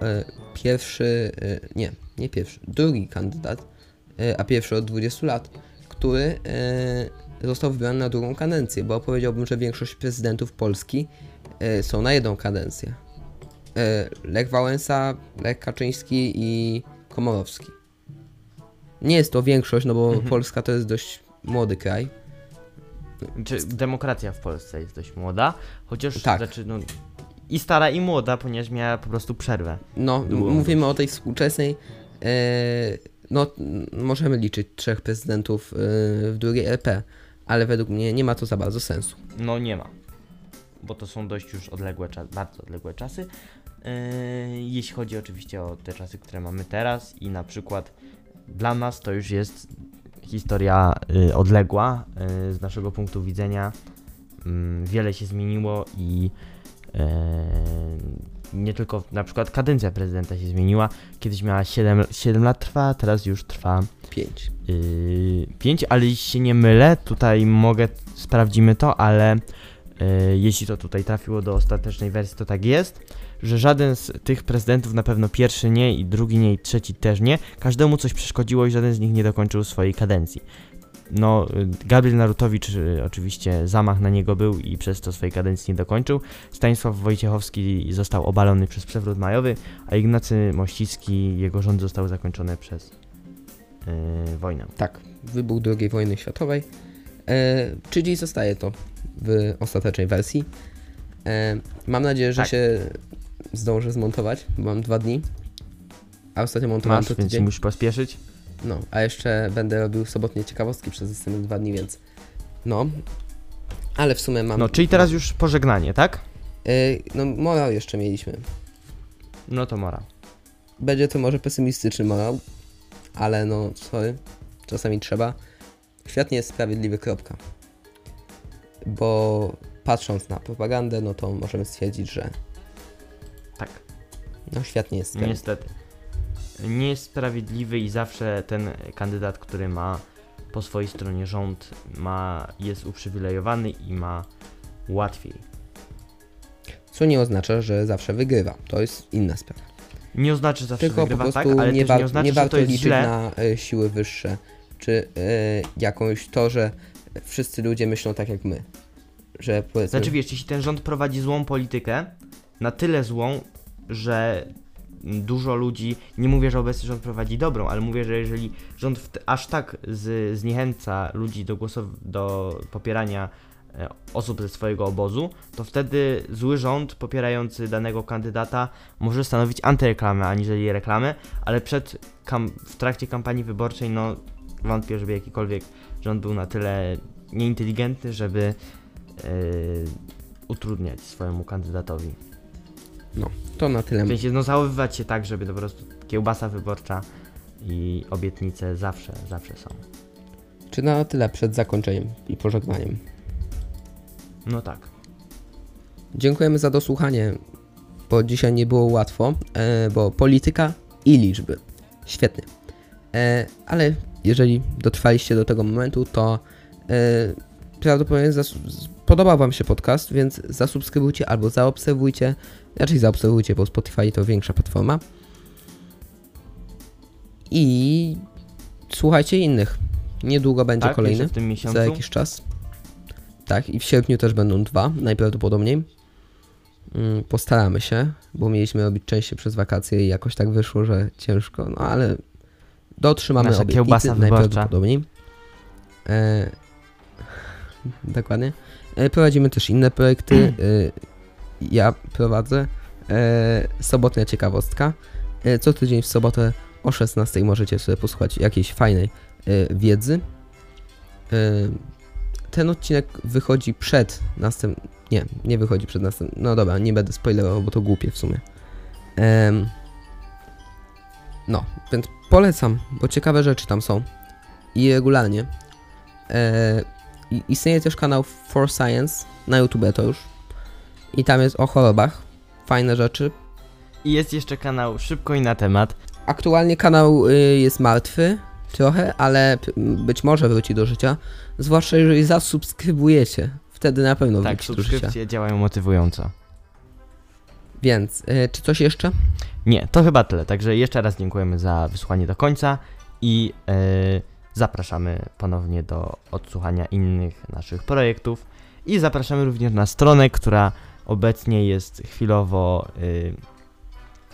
[SPEAKER 2] pierwszy, nie, nie pierwszy, drugi kandydat, e, a pierwszy od 20 lat, który e, został wybrany na drugą kadencję, bo powiedziałbym, że większość prezydentów Polski e, są na jedną kadencję. Lech Wałęsa, Lech Kaczyński i Komorowski. Nie jest to większość, no bo
[SPEAKER 1] Mhm.
[SPEAKER 2] Polska to jest dość młody kraj.
[SPEAKER 1] Czy demokracja w Polsce jest dość młoda, chociaż
[SPEAKER 2] Tak.
[SPEAKER 1] znaczy, no, i stara i młoda, ponieważ miała po prostu przerwę.
[SPEAKER 2] No, mówimy o tej współczesnej. E, no, możemy liczyć trzech prezydentów e, w drugiej RP, ale według mnie nie ma to za bardzo sensu.
[SPEAKER 1] No nie ma, bo to są dość już odległe bardzo odległe czasy. Yy, jeśli chodzi oczywiście o te czasy, które mamy teraz i na przykład dla nas to już jest historia odległa z naszego punktu widzenia. Mm, wiele się zmieniło i nie tylko na przykład kadencja prezydenta się zmieniła. Kiedyś miała 7, 7 lat trwa, teraz już trwa
[SPEAKER 2] 5.
[SPEAKER 1] yy, 5, ale jeśli się nie mylę, tutaj mogę, sprawdzimy to, ale yy, jeśli to tutaj trafiło do ostatecznej wersji, to tak jest, że żaden z tych prezydentów, na pewno pierwszy nie i drugi nie i trzeci też nie, każdemu coś przeszkodziło i żaden z nich nie dokończył swojej kadencji. No, Gabriel Narutowicz y, oczywiście zamach na niego był i przez to swojej kadencji nie dokończył. Stanisław Wojciechowski został obalony przez przewrót majowy, a Ignacy Mościcki, jego rządy zostały zakończone przez yy, wojnę.
[SPEAKER 2] Tak, wybuch II wojny światowej. E, czyli zostaje to w ostatecznej wersji. E, mam nadzieję, że
[SPEAKER 1] Tak.
[SPEAKER 2] się zdążę zmontować, bo mam dwa dni. A ostatnio montowałem
[SPEAKER 1] Masz,
[SPEAKER 2] to
[SPEAKER 1] więc
[SPEAKER 2] tydzień.
[SPEAKER 1] musisz pospieszyć.
[SPEAKER 2] No, a jeszcze będę robił sobotnie ciekawostki przez następne dwa dni, więc no. Ale w sumie mam...
[SPEAKER 1] No, czyli teraz już pożegnanie, tak?
[SPEAKER 2] E, no, morał jeszcze mieliśmy.
[SPEAKER 1] No to mora.
[SPEAKER 2] Będzie to może pesymistyczny morał, ale no, sorry, czasami trzeba. Świat nie jest sprawiedliwy, kropka. Bo patrząc na propagandę, no to możemy stwierdzić, że
[SPEAKER 1] Tak.
[SPEAKER 2] no, świat nie jest sprawiedliwy.
[SPEAKER 1] Niestety. Nie jest sprawiedliwy i zawsze ten kandydat, który ma po swojej stronie rząd, ma, jest uprzywilejowany i ma łatwiej.
[SPEAKER 2] Co nie oznacza, że zawsze wygrywa. To jest inna sprawa.
[SPEAKER 1] Nie oznacza, że zawsze
[SPEAKER 2] Tylko po
[SPEAKER 1] wygrywa,
[SPEAKER 2] prostu
[SPEAKER 1] tak, ale
[SPEAKER 2] nie, wa-
[SPEAKER 1] nie oznacza,
[SPEAKER 2] nie warto liczyć
[SPEAKER 1] źle.
[SPEAKER 2] na e, siły wyższe, czy e, jakąś to, że wszyscy ludzie myślą tak jak my. Że powiedzmy,
[SPEAKER 1] Znaczy wiesz, jeśli ten rząd prowadzi złą politykę, na tyle złą, że dużo ludzi, nie mówię, że obecny rząd prowadzi dobrą, ale mówię, że jeżeli rząd aż tak z, zniechęca ludzi do głosow, do popierania e, osób ze swojego obozu, to wtedy zły rząd popierający danego kandydata może stanowić antyreklamę aniżeli reklamę, ale przed w trakcie kampanii wyborczej, no wątpię, żeby jakikolwiek rząd był na tyle nieinteligentny, żeby yy, utrudniać swojemu kandydatowi.
[SPEAKER 2] To na tyle.
[SPEAKER 1] W sensie, no zachowywać się tak, żeby po prostu kiełbasa wyborcza i obietnice zawsze, zawsze są.
[SPEAKER 2] Czy na tyle przed zakończeniem i pożegnaniem.
[SPEAKER 1] No tak.
[SPEAKER 2] Dziękujemy za dosłuchanie, bo dzisiaj nie było łatwo, e, bo polityka i liczby. Świetnie. E, ale jeżeli dotrwaliście do tego momentu, to e, prawdopodobnie podobał Wam się podcast, więc zasubskrybujcie albo zaobserwujcie. Raczej zaobserwujcie, bo Spotify to większa platforma. I słuchajcie innych. Niedługo będzie
[SPEAKER 1] tak,
[SPEAKER 2] kolejny
[SPEAKER 1] w tym miesiącu.
[SPEAKER 2] za jakiś czas. Tak, i w sierpniu też będą dwa, najprawdopodobniej. Mm, Postaramy się, bo mieliśmy robić częściej przez wakacje i jakoś tak wyszło, że ciężko, no ale dotrzymamy
[SPEAKER 1] Nasza
[SPEAKER 2] obietnicy najprawdopodobniej. E, [laughs] dokładnie. E, prowadzimy też inne projekty. [clears throat] E, ja prowadzę e, sobotnia ciekawostka. Co tydzień w sobotę o 16 możecie sobie posłuchać jakiejś fajnej wiedzy. Ten odcinek wychodzi przed następnym. Nie, nie wychodzi przed następnym. No dobra, nie będę spoilerował, bo to głupie w sumie. No, więc polecam, bo ciekawe rzeczy tam są. I regularnie. Istnieje też kanał For Science na YouTube to już. I tam jest o chorobach. Fajne rzeczy.
[SPEAKER 1] I jest jeszcze kanał Szybko i na temat.
[SPEAKER 2] Aktualnie kanał y, jest martwy trochę, ale być może wróci do życia. Zwłaszcza jeżeli zasubskrybujecie. Wtedy na pewno
[SPEAKER 1] Tak,
[SPEAKER 2] wróci do życia.
[SPEAKER 1] subskrypcje działają motywująco.
[SPEAKER 2] Więc, y, czy coś jeszcze?
[SPEAKER 1] Nie, to chyba tyle. Także jeszcze raz dziękujemy za wysłuchanie do końca i e, zapraszamy ponownie do odsłuchania innych naszych projektów. I zapraszamy również na stronę, która obecnie jest chwilowo y,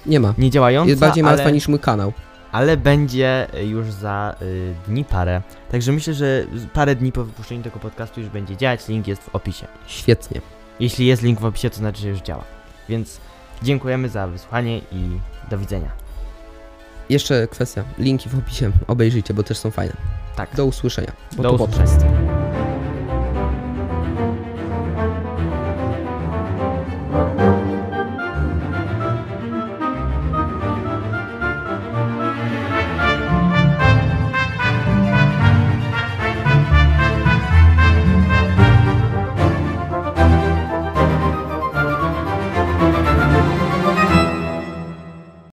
[SPEAKER 2] Nie ma.
[SPEAKER 1] niedziałająca,
[SPEAKER 2] Jest bardziej martwa
[SPEAKER 1] ale,
[SPEAKER 2] niż mój kanał.
[SPEAKER 1] ale będzie już za y, dni parę. Także myślę, że parę dni po wypuszczeniu tego podcastu już będzie działać. Link jest w opisie.
[SPEAKER 2] Świetnie.
[SPEAKER 1] Jeśli jest link w opisie, to znaczy, że już działa. Więc dziękujemy za wysłuchanie i do widzenia.
[SPEAKER 2] Jeszcze kwestia. Linki w opisie. Obejrzyjcie, bo też są fajne.
[SPEAKER 1] Tak,
[SPEAKER 2] Do usłyszenia. Bo
[SPEAKER 1] do usłyszenia.